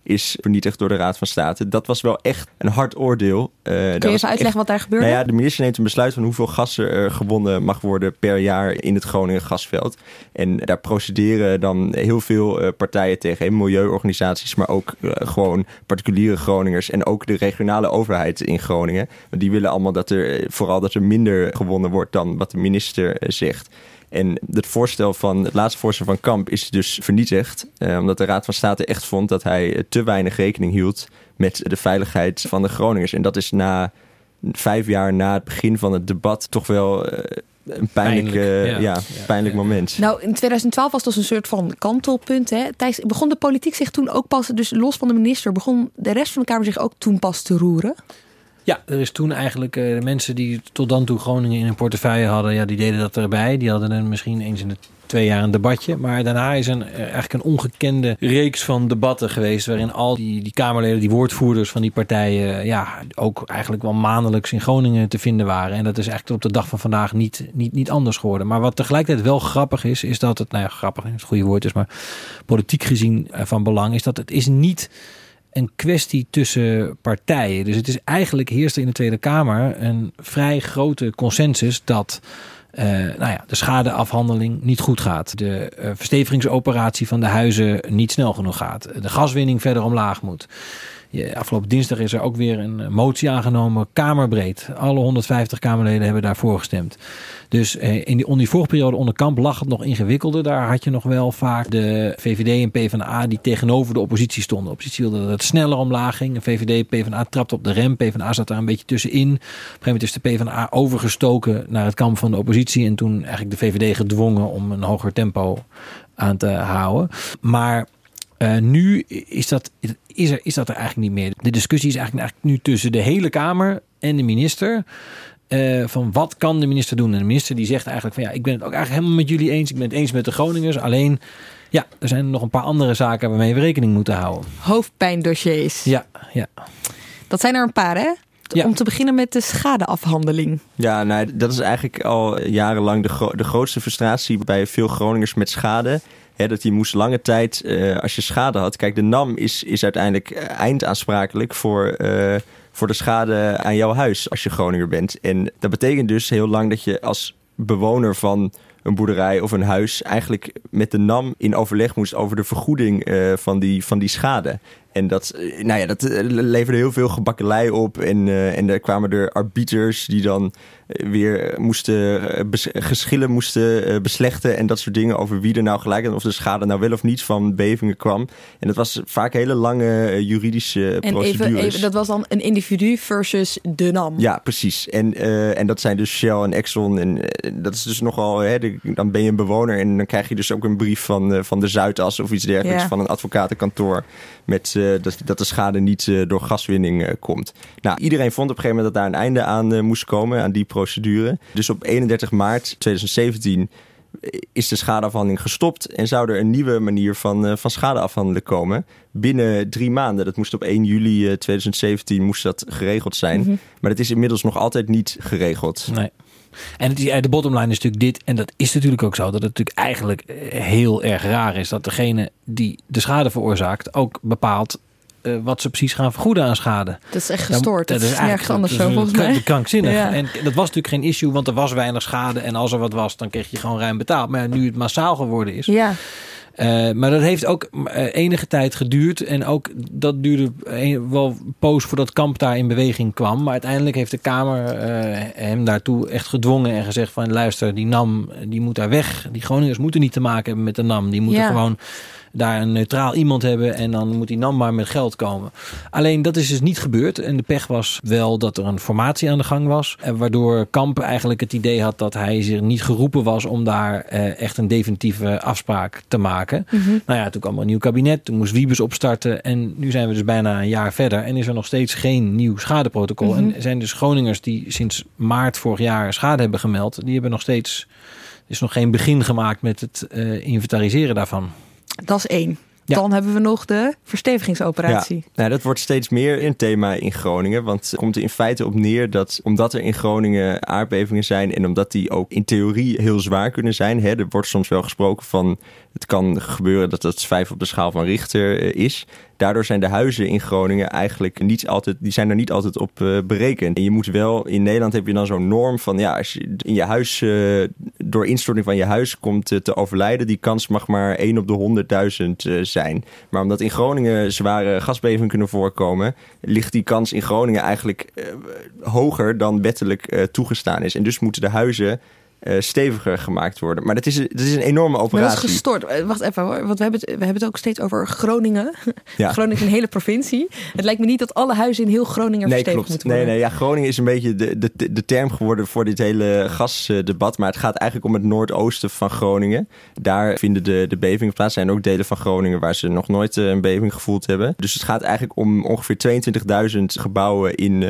is vernietigd door de Raad van State. Dat was wel echt een hard oordeel. Uh, Kun je even uitleggen echt, wat daar gebeurde? Nou ja, de minister neemt een besluit van hoeveel gas er gewonnen mag worden per jaar in het Groningen gasveld. En daar procederen dan heel veel uh, partijen tegen. Milieuorganisaties, maar ook uh, gewoon particuliere Groningers. En ook de regionale overheid in Groningen. Want die willen allemaal dat er vooral dat er minder gewonnen wordt dan wat de minister zegt. En het voorstel van het laatste voorstel van Kamp is dus vernietigd. Eh, omdat de Raad van State echt vond dat hij te weinig rekening hield met de veiligheid van de Groningers. En dat is na vijf jaar na het begin van het debat toch wel uh, een pijnlijk, pijnlijk, ja. Ja, pijnlijk moment. Nou, in 2012 was dat een soort van kantelpunt. Hè? Thijs, begon de politiek zich toen ook pas, dus los van de minister, begon de rest van de Kamer zich ook toen pas te roeren? Ja, er is toen eigenlijk uh, de mensen die tot dan toe Groningen in hun portefeuille hadden, ja, die deden dat erbij. Die hadden er misschien eens in de twee jaar een debatje. Maar daarna is een, eigenlijk een ongekende reeks van debatten geweest. Waarin al die, die Kamerleden, die woordvoerders van die partijen. ja, ook eigenlijk wel maandelijks in Groningen te vinden waren. En dat is eigenlijk op de dag van vandaag niet, niet, niet anders geworden. Maar wat tegelijkertijd wel grappig is, is dat het. Nou ja, grappig het goede woord is, maar politiek gezien van belang is dat het is niet een kwestie tussen partijen. Dus het is eigenlijk heerst er in de Tweede Kamer een vrij grote consensus dat uh, nou ja, de schadeafhandeling niet goed gaat. De uh, verstevigingsoperatie van de huizen niet snel genoeg gaat. De gaswinning verder omlaag moet. Afgelopen dinsdag is er ook weer een motie aangenomen, kamerbreed. Alle 150 Kamerleden hebben daarvoor gestemd. Dus eh, in die, die vorige periode onder Kamp lag het nog ingewikkelder. Daar had je nog wel vaak de VVD en PvdA die tegenover de oppositie stonden. De oppositie wilde dat het sneller omlaag ging. De VVD, PvdA trapte op de rem. PvdA zat daar een beetje tussenin. Op een gegeven moment is de PvdA overgestoken naar het kamp van de oppositie. En toen eigenlijk de VVD gedwongen om een hoger tempo aan te houden. Maar uh, nu is dat, is, er, is dat er eigenlijk niet meer. De discussie is eigenlijk, eigenlijk nu tussen de hele Kamer en de minister. Uh, van wat kan de minister doen? En de minister die zegt eigenlijk van ja, ik ben het ook eigenlijk helemaal met jullie eens. Ik ben het eens met de Groningers. Alleen ja, er zijn nog een paar andere zaken waarmee we rekening moeten houden. Hoofdpijndossiers. Ja, ja. Dat zijn er een paar hè? Ja. Om te beginnen met de schadeafhandeling. Ja, nou, dat is eigenlijk al jarenlang de, gro de grootste frustratie bij veel Groningers met schade. Hè, dat je moest lange tijd, uh, als je schade had. Kijk, de NAM is, is uiteindelijk eindaaansprakelijk voor, uh, voor de schade aan jouw huis als je Groninger bent. En dat betekent dus heel lang dat je als bewoner van een boerderij of een huis eigenlijk met de NAM in overleg moest over de vergoeding van, die, van die schade. En dat, nou ja, dat leverde heel veel gebakkelei op. En, uh, en er kwamen er arbiters die dan weer moesten geschillen moesten beslechten en dat soort dingen over wie er nou gelijk of de schade nou wel of niet van bevingen kwam. En dat was vaak hele lange juridische en procedures. Even, even, dat was dan een individu versus de NAM. Ja, precies. En, uh, en dat zijn dus Shell en Exxon. En uh, dat is dus nogal, hè, de, dan ben je een bewoner en dan krijg je dus ook een brief van, uh, van de Zuidas of iets dergelijks ja. van een advocatenkantoor met dat, dat de schade niet door gaswinning komt. Nou, iedereen vond op een gegeven moment dat daar een einde aan moest komen aan die procedure. Dus op 31 maart 2017 is de schadeafhandeling gestopt en zou er een nieuwe manier van, van schadeafhandelen komen binnen drie maanden. Dat moest op 1 juli 2017 moest dat geregeld zijn. Mm -hmm. Maar dat is inmiddels nog altijd niet geregeld. Nee. En het is, de bottomline is natuurlijk dit, en dat is natuurlijk ook zo, dat het natuurlijk eigenlijk heel erg raar is dat degene die de schade veroorzaakt ook bepaalt uh, wat ze precies gaan vergoeden aan schade. Dat is echt gestoord. Dat, dat is nergens anders zo volgens mij. Krankzinnig. Ja. En dat was natuurlijk geen issue, want er was weinig schade. En als er wat was, dan kreeg je gewoon ruim betaald. Maar nu het massaal geworden is... Ja. Uh, maar dat heeft ook enige tijd geduurd. En ook dat duurde een, wel een poos voordat Kamp daar in beweging kwam. Maar uiteindelijk heeft de Kamer uh, hem daartoe echt gedwongen en gezegd van luister, die NAM die moet daar weg. Die Groningers moeten niet te maken hebben met de NAM. Die moeten ja. gewoon daar een neutraal iemand hebben en dan moet die NAM maar met geld komen. Alleen dat is dus niet gebeurd. En de pech was wel dat er een formatie aan de gang was. eh, Waardoor Kamp eigenlijk het idee had dat hij zich niet geroepen was om daar eh, echt een definitieve afspraak te maken. Nou ja, toen kwam er een nieuw kabinet. Toen moest Wiebes opstarten. En nu zijn we dus bijna een jaar verder. En is er nog steeds geen nieuw schadeprotocol. En zijn dus Groningers die sinds maart vorig jaar schade hebben gemeld. Die hebben nog steeds... Er is nog geen begin gemaakt met het eh, inventariseren daarvan. Dat is één. Ja. Dan hebben we nog de verstevigingsoperatie. Ja, nou, dat wordt steeds meer een thema in Groningen. Want het komt er in feite op neer dat omdat er in Groningen aardbevingen zijn en omdat die ook in theorie heel zwaar kunnen zijn. Hè, er wordt soms wel gesproken van het kan gebeuren dat dat vijf op de schaal van Richter eh, is. Daardoor zijn de huizen in Groningen eigenlijk niet altijd, die zijn er niet altijd op eh, berekend. En je moet wel, in Nederland heb je dan zo'n norm van ja, als je in je huis eh, door instorting van je huis komt eh, te overlijden, die kans mag maar 1 op de 100.000 eh, zijn. Maar omdat in Groningen zware gasbevingen kunnen voorkomen, ligt die kans in Groningen eigenlijk hoger dan wettelijk toegestaan is. En dus moeten de huizen eh, steviger gemaakt worden. Maar dat is, dat is een enorme Maar dat operatie. is gestort. Eh, Wacht even hoor, want we hebben, het, we hebben het ook steeds over Groningen. Ja. Groningen is een hele provincie. Het lijkt me niet dat alle huizen in heel Groningen Nee, verstevigd moeten Nee, worden. nee, ja, Groningen is een beetje de, de, de term geworden voor dit hele gasdebat. Maar het gaat eigenlijk om het noordoosten van Groningen. Daar vinden de, de bevingen plaats. Er zijn ook delen van Groningen waar ze nog nooit eh, een beving gevoeld hebben. Dus het gaat eigenlijk om ongeveer 22.000 gebouwen in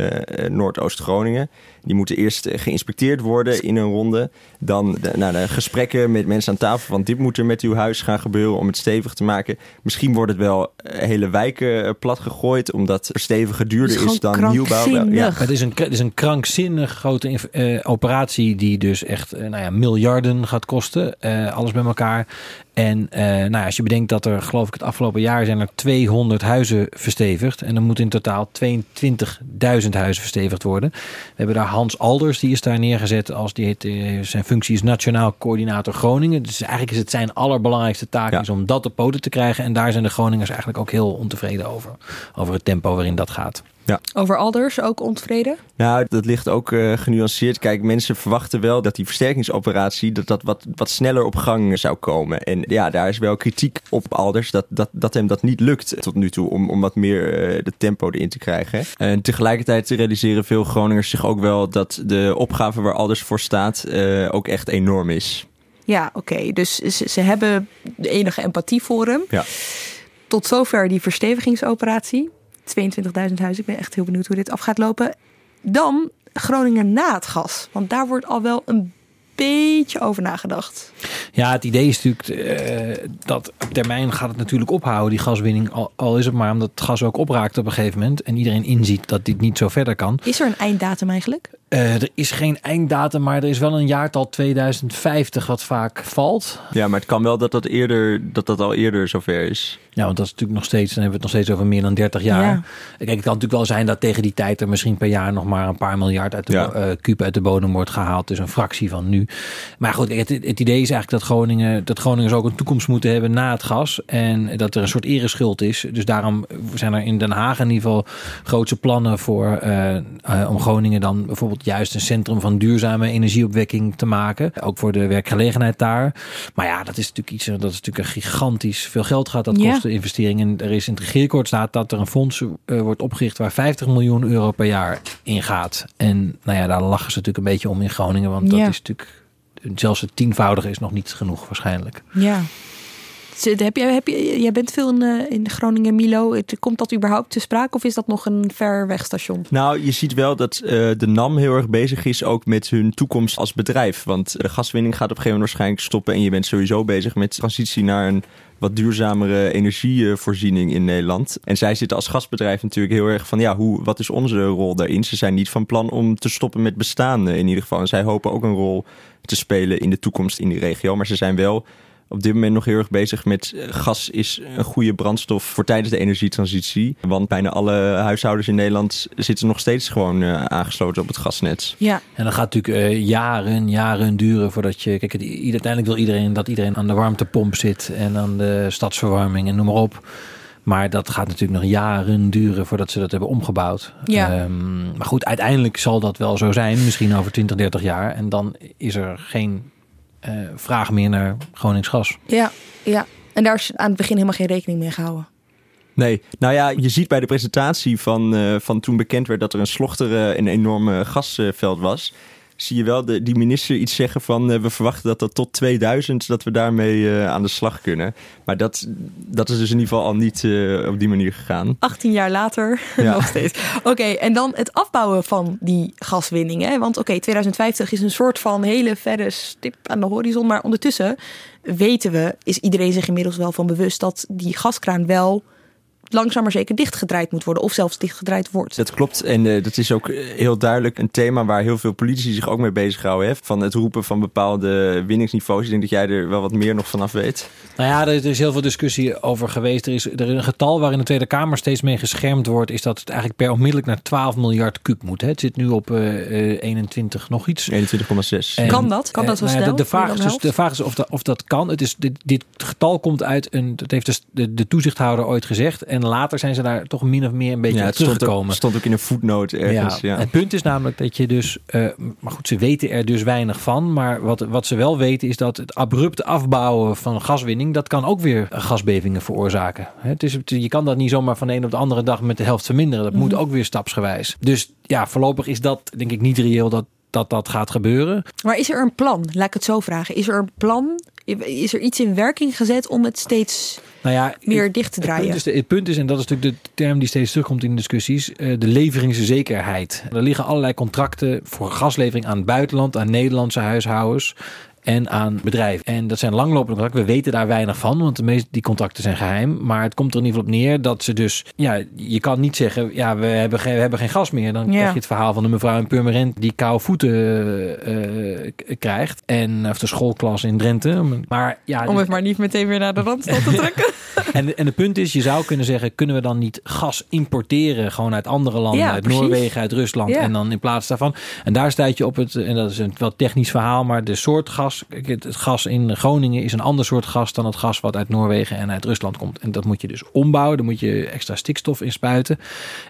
Noordoost-Groningen. Die moeten eerst geïnspecteerd worden in een ronde. Dan de, nou, de gesprekken met mensen aan tafel van dit moet er met uw huis gaan gebeuren om het stevig te maken. Misschien wordt het wel eh, hele wijken eh, plat gegooid omdat verstevigen duurder is is, dan nieuwbouw. Ja. Het is een, het is een krankzinnig grote eh, operatie die dus echt nou ja, miljarden gaat kosten. eh, alles bij elkaar. En eh, nou ja, als je bedenkt dat er, geloof ik, het afgelopen jaar zijn er 200 huizen verstevigd. En dan moet in totaal 22.000 huizen verstevigd worden. We hebben daar Hans Alders, die is daar neergezet als die heet, eh, zijn functie is Nationaal Coördinator Groningen. Dus eigenlijk is het zijn allerbelangrijkste taak Ja. is om dat op poten te krijgen. En daar zijn de Groningers eigenlijk ook heel ontevreden over. Over het tempo waarin dat gaat. Over Alders ook ontevreden? Nou, dat ligt ook eh, genuanceerd. Kijk, mensen verwachten wel dat die versterkingsoperatie dat dat wat, wat sneller op gang zou komen. En ja, daar is wel kritiek op Alders dat, dat, dat hem dat niet lukt tot nu toe om, om wat meer eh, de tempo erin te krijgen. En tegelijkertijd realiseren veel Groningers zich ook wel dat de opgave waar Alders voor staat eh, ook echt enorm is. Ja, oké. Dus ze, ze hebben de enige empathie voor hem. Ja. Tot zover die verstevigingsoperatie. 22.000 huizen. Ik ben echt heel benieuwd hoe dit af gaat lopen. Dan Groningen na het gas. Want daar wordt al wel een beetje over nagedacht. Ja, het idee is natuurlijk eh, dat op termijn gaat het natuurlijk ophouden, die gaswinning. Al, al is het maar omdat het gas ook opraakt op een gegeven moment. En iedereen inziet dat dit niet zo verder kan. Is er een einddatum eigenlijk? Eh, er is geen einddatum, maar er is wel een jaartal 2050 wat vaak valt. Ja, maar het kan wel dat dat, eerder, dat, dat al eerder zover is. Ja, want dat is natuurlijk nog steeds, dan hebben we het nog steeds over meer dan 30 jaar. Ja. Kijk, het kan natuurlijk wel zijn dat tegen die tijd er misschien per jaar nog maar een paar miljard uit de, Ja. eh, kuub uit de bodem wordt gehaald. Dus een fractie van nu. Maar goed, het, het idee is eigenlijk dat, Groningen, dat Groningers ook een toekomst moeten hebben na het gas. En dat er een soort ereschuld is. Dus daarom zijn er in Den Haag in ieder geval grootse plannen voor eh, om Groningen dan bijvoorbeeld juist een centrum van duurzame energieopwekking te maken. Ook voor de werkgelegenheid daar. Maar ja, dat is natuurlijk iets, dat is natuurlijk een gigantisch veel geld gaat dat Ja. kosten investering. En er is in het regeerakkoord staat dat er een fonds eh, wordt opgericht waar 50 miljoen euro per jaar in gaat. En nou ja, daar lachen ze natuurlijk een beetje om in Groningen, want dat Ja. is natuurlijk zelfs het tienvoudige is nog niet genoeg waarschijnlijk. Ja. Heb jij, heb jij bent veel in, eh, in Groningen, Milo. Komt dat überhaupt te sprake of is dat nog een ver weg station? Nou, je ziet wel dat eh, de NAM heel erg bezig is ook met hun toekomst als bedrijf. Want de gaswinning gaat op een gegeven moment waarschijnlijk stoppen. En je bent sowieso bezig met transitie naar een wat duurzamere energievoorziening in Nederland. En zij zitten als gasbedrijf natuurlijk heel erg van, ja, hoe, wat is onze rol daarin? Ze zijn niet van plan om te stoppen met bestaan eh, in ieder geval. En zij hopen ook een rol te spelen in de toekomst in die regio. Maar ze zijn wel op dit moment nog heel erg bezig met eh, gas is een goede brandstof voor tijdens de energietransitie. Want bijna alle huishoudens in Nederland zitten nog steeds gewoon eh, aangesloten op het gasnet. Ja. En dan gaat het natuurlijk eh, jaren, jaren duren voordat je. Kijk, uiteindelijk wil iedereen dat iedereen aan de warmtepomp zit en aan de stadsverwarming en noem maar op. Maar dat gaat natuurlijk nog jaren duren voordat ze dat hebben omgebouwd. Ja. Ehm, maar goed, uiteindelijk zal dat wel zo zijn, misschien over 20, 30 jaar. En dan is er geen eh, vraag meer naar Gronings gas. Ja, ja. En daar is aan het begin helemaal geen rekening mee gehouden. Nee, nou ja, je ziet bij de presentatie van, uh, van toen bekend werd dat er een slochter uh, een enorm gasveld was zie je wel de, die minister iets zeggen van uh, we verwachten dat dat tot 2000 dat we daarmee uh, aan de slag kunnen. Maar dat, dat is dus in ieder geval al niet uh, op die manier gegaan. 18 jaar later ja. nog steeds. Oké, okay, en dan het afbouwen van die gaswinning. Hè? Want oké, okay, 2050 is een soort van hele verre stip aan de horizon. Maar ondertussen weten we, is iedereen zich inmiddels wel van bewust dat die gaskraan wel langzaam maar zeker dichtgedraaid moet worden. Of zelfs dichtgedraaid wordt. Dat klopt. En uh, dat is ook heel duidelijk een thema waar heel veel politici zich ook mee bezighouden. Hè? Van het roepen van bepaalde winningsniveaus. Ik denk dat jij er wel wat meer nog vanaf weet. Nou ja, er is heel veel discussie over geweest. Er is, er is een getal waarin de Tweede Kamer steeds mee geschermd wordt. Is dat het eigenlijk per onmiddellijk naar 12 miljard kub moet. Hè? Het zit nu op uh, 21 nog iets. 21,6. Kan dat? Kan dat zo nou snel? Ja, de, de, vraag is dus, de vraag is of, dat, of dat kan. Het is, dit, dit getal komt uit een... Dat heeft dus de, de toezichthouder ooit gezegd. En later zijn ze daar toch min of meer een beetje ja, het teruggekomen. Stond ook, stond ook in een voetnoot ergens. Ja. ja. Het punt is namelijk dat je dus, uh, maar goed, ze weten er dus weinig van. Maar wat, wat ze wel weten is dat het abrupt afbouwen van gaswinning, dat kan ook weer gasbevingen veroorzaken. Het is, je kan dat niet zomaar van de een op de andere dag met de helft verminderen. Dat mm -hmm. moet ook weer stapsgewijs. Dus ja, voorlopig is dat denk ik niet reëel dat dat dat gaat gebeuren. Maar is er een plan? Laat ik het zo vragen. Is er een plan? Is er iets in werking gezet om het steeds nou ja, meer dicht te draaien? Het punt, is, het punt is, en dat is natuurlijk de term die steeds terugkomt in discussies, de leveringszekerheid. Er liggen allerlei contracten voor gaslevering aan het buitenland, aan Nederlandse huishoudens en aan bedrijven. En dat zijn langlopende contracten. We weten daar weinig van, want de meeste die contracten zijn geheim. Maar het komt er in ieder geval op neer dat ze dus... Ja, je kan niet zeggen, ja, we hebben geen, we hebben geen gas meer. Dan ja. krijg je het verhaal van de mevrouw in Purmerend die koude voeten uh, krijgt. En of de schoolklas in Drenthe. Maar, ja, Om het maar niet meteen weer naar de Randstad te trekken. en, en het punt is, je zou kunnen zeggen, kunnen we dan niet gas importeren? Gewoon uit andere landen, ja, uit precies. Noorwegen, uit Rusland. Ja. En dan in plaats daarvan... En daar stuit je op het, en dat is een wel technisch verhaal, maar de soort gas het gas in Groningen is een ander soort gas dan het gas wat uit Noorwegen en uit Rusland komt. En dat moet je dus ombouwen. Daar moet je extra stikstof in spuiten.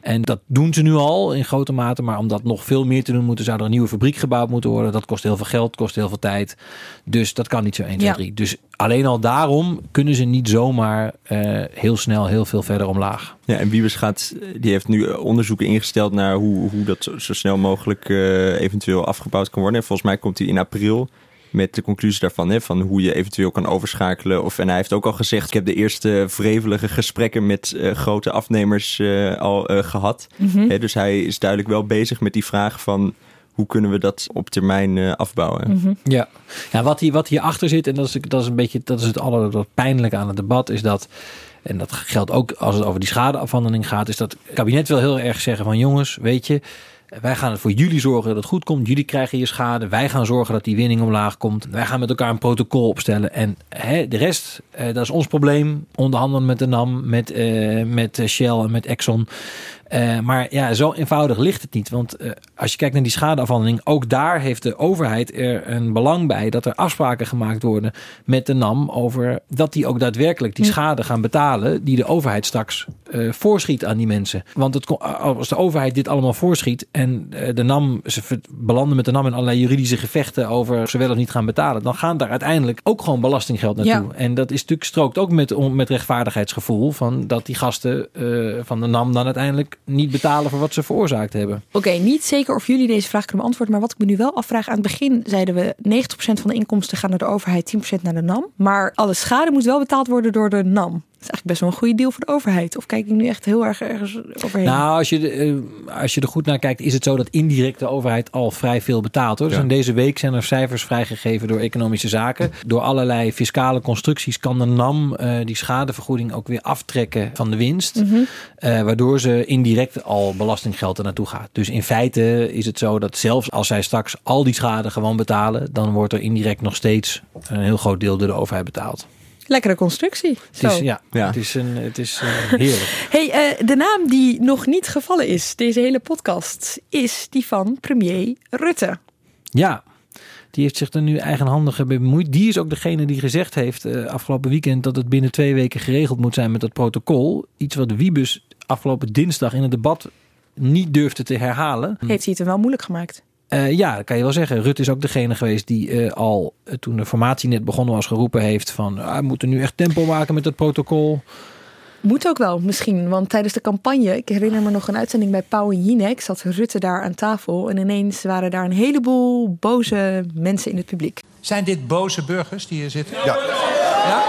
En dat doen ze nu al in grote mate. Maar om dat nog veel meer te doen, moeten, zou er een nieuwe fabriek gebouwd moeten worden. Dat kost heel veel geld, kost heel veel tijd. Dus dat kan niet zo 1, 2, 3. Dus alleen al daarom kunnen ze niet zomaar uh, heel snel heel veel verder omlaag. Ja, en Wiebes gaat, die heeft nu onderzoeken ingesteld naar hoe, hoe dat zo, zo snel mogelijk uh, eventueel afgebouwd kan worden. En volgens mij komt hij in april met de conclusie daarvan, hè, van hoe je eventueel kan overschakelen. Of, en hij heeft ook al gezegd, ik heb de eerste vrevelige gesprekken met uh, grote afnemers uh, al uh, gehad. Mm -hmm. Hè, dus hij is duidelijk wel bezig met die vraag van hoe kunnen we dat op termijn uh, afbouwen? Mm -hmm. Ja, ja wat, hier, wat hierachter zit, en dat is, dat is een beetje dat is het aller pijnlijke aan het debat, is dat. En dat geldt ook als het over die schadeafhandeling gaat. Is dat het kabinet wil heel erg zeggen van jongens, weet je, wij gaan het voor jullie zorgen dat het goed komt. Jullie krijgen je schade. Wij gaan zorgen dat die winning omlaag komt. Wij gaan met elkaar een protocol opstellen. En hè, de rest, eh, dat is ons probleem. Onderhandelen met de NAM, met, eh, met Shell en met Exxon. Uh, maar ja, zo eenvoudig ligt het niet. Want uh, als je kijkt naar die schadeafhandeling, ook daar heeft de overheid er een belang bij dat er afspraken gemaakt worden met de NAM over dat die ook daadwerkelijk die schade gaan betalen die de overheid straks uh, voorschiet aan die mensen. Want het, als de overheid dit allemaal voorschiet en de NAM, ze belanden met de NAM in allerlei juridische gevechten over ze wel of niet gaan betalen, dan gaan daar uiteindelijk ook gewoon belastinggeld naartoe. Ja. En dat is natuurlijk strookt ook met, met rechtvaardigheidsgevoel van dat die gasten van de NAM dan uiteindelijk niet betalen voor wat ze veroorzaakt hebben. Oké, niet zeker of jullie deze vraag kunnen beantwoorden. Maar wat ik me nu wel afvraag. Aan het begin zeiden we 90% van de inkomsten gaan naar de overheid, 10% naar de NAM. Maar alle schade moet wel betaald worden door de NAM. Is eigenlijk best wel een goede deal voor de overheid. Of kijk ik nu echt heel erg ergens overheen? Nou, als je, uh, als je er goed naar kijkt, is het zo dat indirect de overheid al vrij veel betaalt. Hoor. Dus ja. deze week zijn er cijfers vrijgegeven door economische zaken. Door allerlei fiscale constructies kan de NAM uh, die schadevergoeding ook weer aftrekken van de winst. Mm -hmm. uh, waardoor ze indirect al belastinggeld er naartoe gaat. Dus in feite is het zo dat zelfs als zij straks al die schade gewoon betalen, dan wordt er indirect nog steeds een heel groot deel door de overheid betaald. Lekkere constructie. Het is, ja, ja, het is, een, het is uh, heerlijk. hey, uh, de naam die nog niet gevallen is, deze hele podcast, is die van premier Rutte. Ja, die heeft zich er nu eigenhandig bemoeid. Die is ook degene die gezegd heeft uh, afgelopen weekend dat het binnen twee weken geregeld moet zijn met dat protocol. Iets wat Wiebus afgelopen dinsdag in het debat niet durfde te herhalen. Heeft hij het er wel moeilijk gemaakt? Uh, ja, kan je wel zeggen. Rutte is ook degene geweest die uh, al uh, toen de formatie net begonnen was geroepen heeft van ah, we moeten nu echt tempo maken met het protocol. Moet ook wel, misschien. Want tijdens de campagne, ik herinner me nog een uitzending bij Pauw en Jinek, zat Rutte daar aan tafel. En ineens waren daar een heleboel boze mensen in het publiek. Zijn dit boze burgers die hier zitten? Ja. Ja?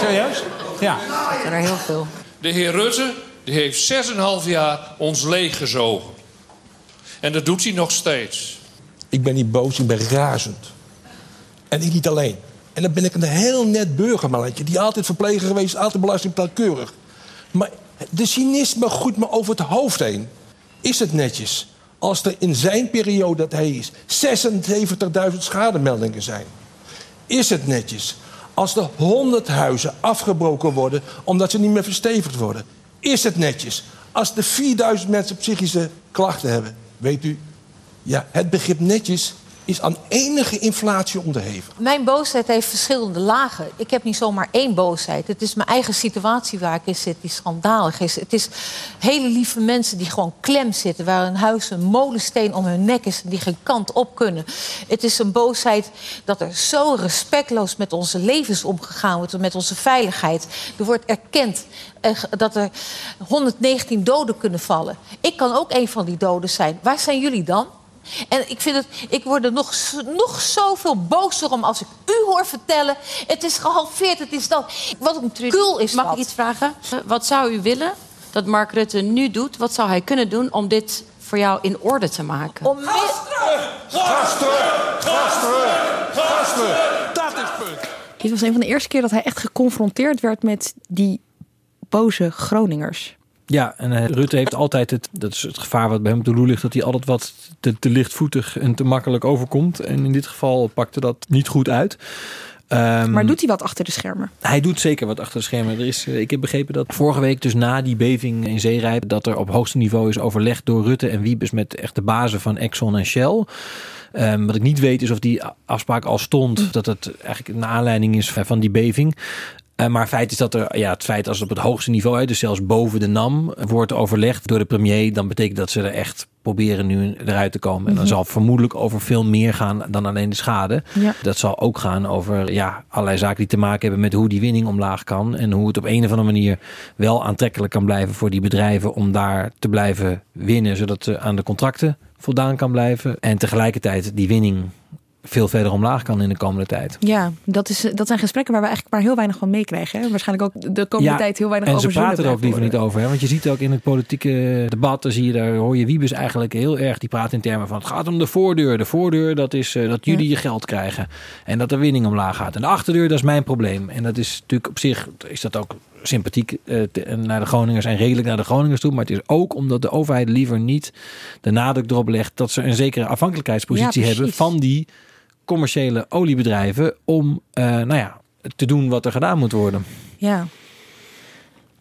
Serieus? Ja. Er zijn er heel veel. De heer Rutte die heeft 6,5 jaar ons leeggezogen. En dat doet hij nog steeds. Ik ben niet boos, ik ben razend. En ik niet alleen. En dan ben ik een heel net burgermannetje... die altijd verpleger geweest, altijd belastingtaalkeurig. Maar de cynisme groeit me over het hoofd heen. Is het netjes als er in zijn periode dat hij is... 76.000 schademeldingen zijn? Is het netjes als er 100 huizen afgebroken worden... omdat ze niet meer verstevigd worden? Is het netjes als er 4000 mensen psychische klachten hebben? Weet u, ja, het begrip netjes is aan enige inflatie onderhevig. Mijn boosheid heeft verschillende lagen. Ik heb niet zomaar één boosheid. Het is mijn eigen situatie waar ik in zit, die schandalig is. Het is hele lieve mensen die gewoon klem zitten... waar hun huis een molensteen om hun nek is... en die geen kant op kunnen. Het is een boosheid dat er zo respectloos met onze levens omgegaan wordt... met onze veiligheid. Er wordt erkend dat er 119 doden kunnen vallen. Ik kan ook een van die doden zijn. Waar zijn jullie dan? En ik vind het, ik word er nog, nog zoveel bozer om als ik u hoor vertellen. Het is gehalveerd, het is dat. Wat een kul is Mag dat. ik iets vragen? Wat zou u willen dat Mark Rutte nu doet? Wat zou hij kunnen doen om dit voor jou in orde te maken? Om Gasten! Gasten! Gasten! Dat is het punt. Dit was een van de eerste keer dat hij echt geconfronteerd werd met die boze Groningers. Ja, en uh, Rutte heeft altijd het, dat is het gevaar wat bij hem te loer ligt, dat hij altijd wat te, te lichtvoetig en te makkelijk overkomt. En in dit geval pakte dat niet goed uit. Um, maar doet hij wat achter de schermen? Hij doet zeker wat achter de schermen. Er is, uh, ik heb begrepen dat vorige week, dus na die beving in Zeerijp, dat er op hoogste niveau is overlegd door Rutte en Wiebes met echt de bazen van Exxon en Shell. Um, wat ik niet weet is of die afspraak al stond, mm. dat het eigenlijk een aanleiding is van die beving. Uh, maar feit is dat er, ja, het feit als het op het hoogste niveau, dus zelfs boven de NAM, wordt overlegd door de premier, dan betekent dat ze er echt proberen nu eruit te komen. En dan zal vermoedelijk over veel meer gaan dan alleen de schade. Ja. Dat zal ook gaan over ja, allerlei zaken die te maken hebben met hoe die winning omlaag kan. En hoe het op een of andere manier wel aantrekkelijk kan blijven voor die bedrijven om daar te blijven winnen. Zodat ze aan de contracten voldaan kan blijven. En tegelijkertijd die winning veel verder omlaag kan in de komende tijd. Ja, dat, is, dat zijn gesprekken waar we eigenlijk maar heel weinig van meekrijgen. Hè? Waarschijnlijk ook de komende ja, tijd heel weinig en over ze praten er ook liever niet over. Hè? Want je ziet ook in het politieke debat, dan zie je daar, hoor je Wiebes eigenlijk heel erg, die praat in termen van het gaat om de voordeur. De voordeur, dat is uh, dat jullie ja. je geld krijgen. En dat de winning omlaag gaat. En de achterdeur, dat is mijn probleem. En dat is natuurlijk op zich, is dat ook sympathiek uh, te, naar de Groningers en redelijk naar de Groningers toe. Maar het is ook omdat de overheid liever niet de nadruk erop legt dat ze een zekere afhankelijkheidspositie Ja, hebben van die commerciële oliebedrijven om uh, nou ja, te doen wat er gedaan moet worden. Ja.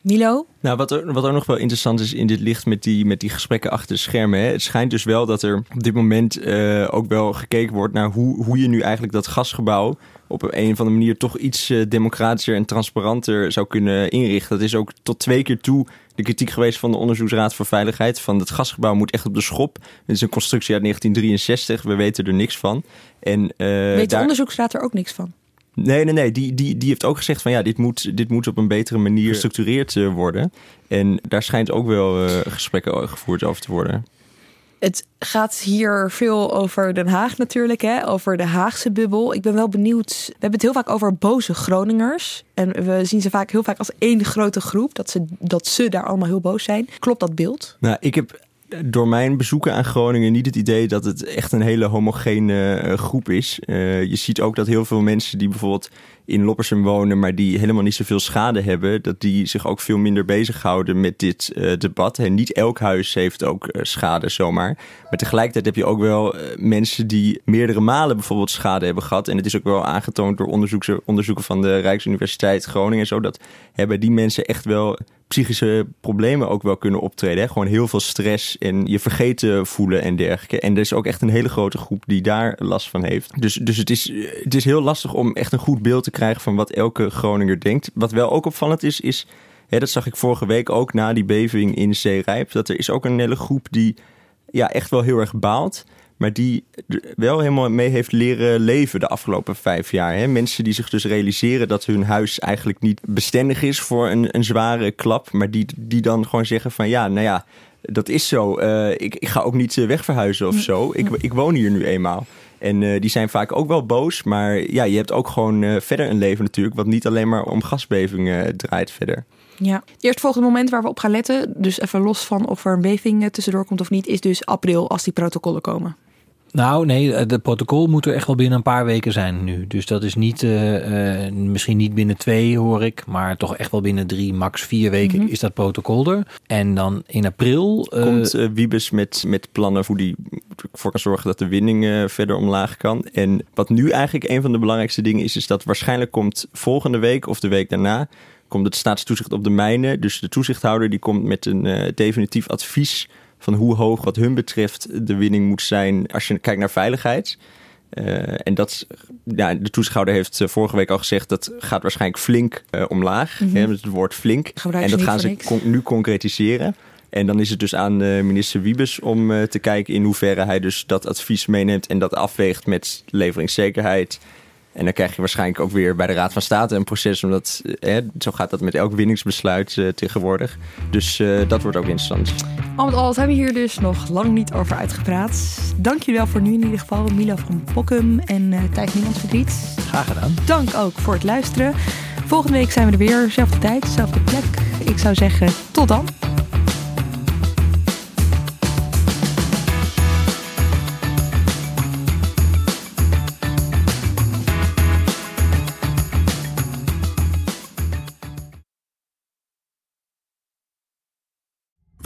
Milo? Nou, wat er, wat er nog wel interessant is in dit licht met die, met die gesprekken achter de schermen. Hè? Het schijnt dus wel dat er op dit moment uh, ook wel gekeken wordt naar hoe, hoe je nu eigenlijk dat gasgebouw op een of andere manier toch iets uh, democratischer en transparanter zou kunnen inrichten. Dat is ook tot twee keer toe de kritiek geweest van de Onderzoeksraad voor Veiligheid. Van het gasgebouw moet echt op de schop. Het is een constructie uit 1963. We weten er niks van. En, uh, Weet de daar... onderzoeksraad er ook niks van? Nee, nee, nee. Die, die, die heeft ook gezegd van ja, dit moet, dit moet op een betere manier gestructureerd uh, worden. En daar schijnt ook wel uh, gesprekken gevoerd over te worden. Het gaat hier veel over Den Haag natuurlijk, hè? over de Haagse bubbel. Ik ben wel benieuwd. We hebben het heel vaak over boze Groningers. En we zien ze vaak heel vaak als één grote groep. Dat ze, dat ze daar allemaal heel boos zijn. Klopt dat beeld? Nou, ik heb door mijn bezoeken aan Groningen niet het idee dat het echt een hele homogene uh, groep is. Uh, je ziet ook dat heel veel mensen die bijvoorbeeld in Loppersum wonen, maar die helemaal niet zoveel schade hebben, dat die zich ook veel minder bezighouden met dit uh, debat. En niet elk huis heeft ook schade zomaar. Maar tegelijkertijd heb je ook wel mensen die meerdere malen bijvoorbeeld schade hebben gehad. En het is ook wel aangetoond door onderzoeken van de Rijksuniversiteit Groningen en zo, dat hebben die mensen echt wel psychische problemen ook wel kunnen optreden. Hè? Gewoon heel veel stress en je vergeten voelen en dergelijke. En er is ook echt een hele grote groep die daar last van heeft. Dus, dus het, is, het is heel lastig om echt een goed beeld te krijgen van wat elke Groninger denkt. Wat wel ook opvallend is, is hè, dat zag ik vorige week ook na die beving in Zeerijp, dat er is ook een hele groep die ja, echt wel heel erg baalt. Maar die er wel helemaal mee heeft leren leven de afgelopen vijf jaar. Hè? Mensen die zich dus realiseren dat hun huis eigenlijk niet bestendig is voor een, een zware klap, maar die, die dan gewoon zeggen van ja, nou ja, dat is zo. Eh, ik, ik ga ook niet eh, wegverhuizen of zo. Ik, ik woon hier nu eenmaal. En eh, die zijn vaak ook wel boos. Maar ja, je hebt ook gewoon verder een leven natuurlijk. Wat niet alleen maar om gasbevingen draait verder. Ja. Het eerstvolgende moment waar we op gaan letten, dus even los van of er een beving tussendoor komt of niet, is dus april als die protocollen komen. Nou, nee, het protocol moet er echt wel binnen een paar weken zijn nu. Dus dat is niet, eh, eh, misschien niet binnen twee hoor ik, maar toch echt wel binnen drie, max vier weken Mhm. is dat protocol er. En dan in april. eh, Komt eh, Wiebes met, met plannen hoe die ervoor kan zorgen dat de winning eh, verder omlaag kan. En wat nu eigenlijk een van de belangrijkste dingen is, is dat waarschijnlijk komt volgende week of de week daarna komt het staatstoezicht op de mijnen. Dus de toezichthouder die komt met een eh, definitief advies van hoe hoog wat hun betreft de winning moet zijn als je kijkt naar veiligheid. Eh, en dat, ja, de toezichthouder heeft eh, vorige week al gezegd dat gaat waarschijnlijk flink eh, omlaag. Hè, met het woord flink. En ze dat gaan ze con- nu concretiseren. En dan is het dus aan minister Wiebes om te kijken in hoeverre hij dus dat advies meeneemt en dat afweegt met leveringszekerheid. En dan krijg je waarschijnlijk ook weer bij de Raad van State een proces, omdat eh, zo gaat dat met elk winningsbesluit eh, tegenwoordig. Dus eh, dat wordt ook interessant. Al met al zijn we hier dus nog lang niet over uitgepraat. Dank jullie wel voor nu in ieder geval, Milo van Pokkum en eh Thijs Niemand Verdriet. Graag gedaan. Dank ook voor het luisteren. Volgende week zijn we er weer, zelfde tijd, zelfde plek. Ik zou zeggen, tot dan.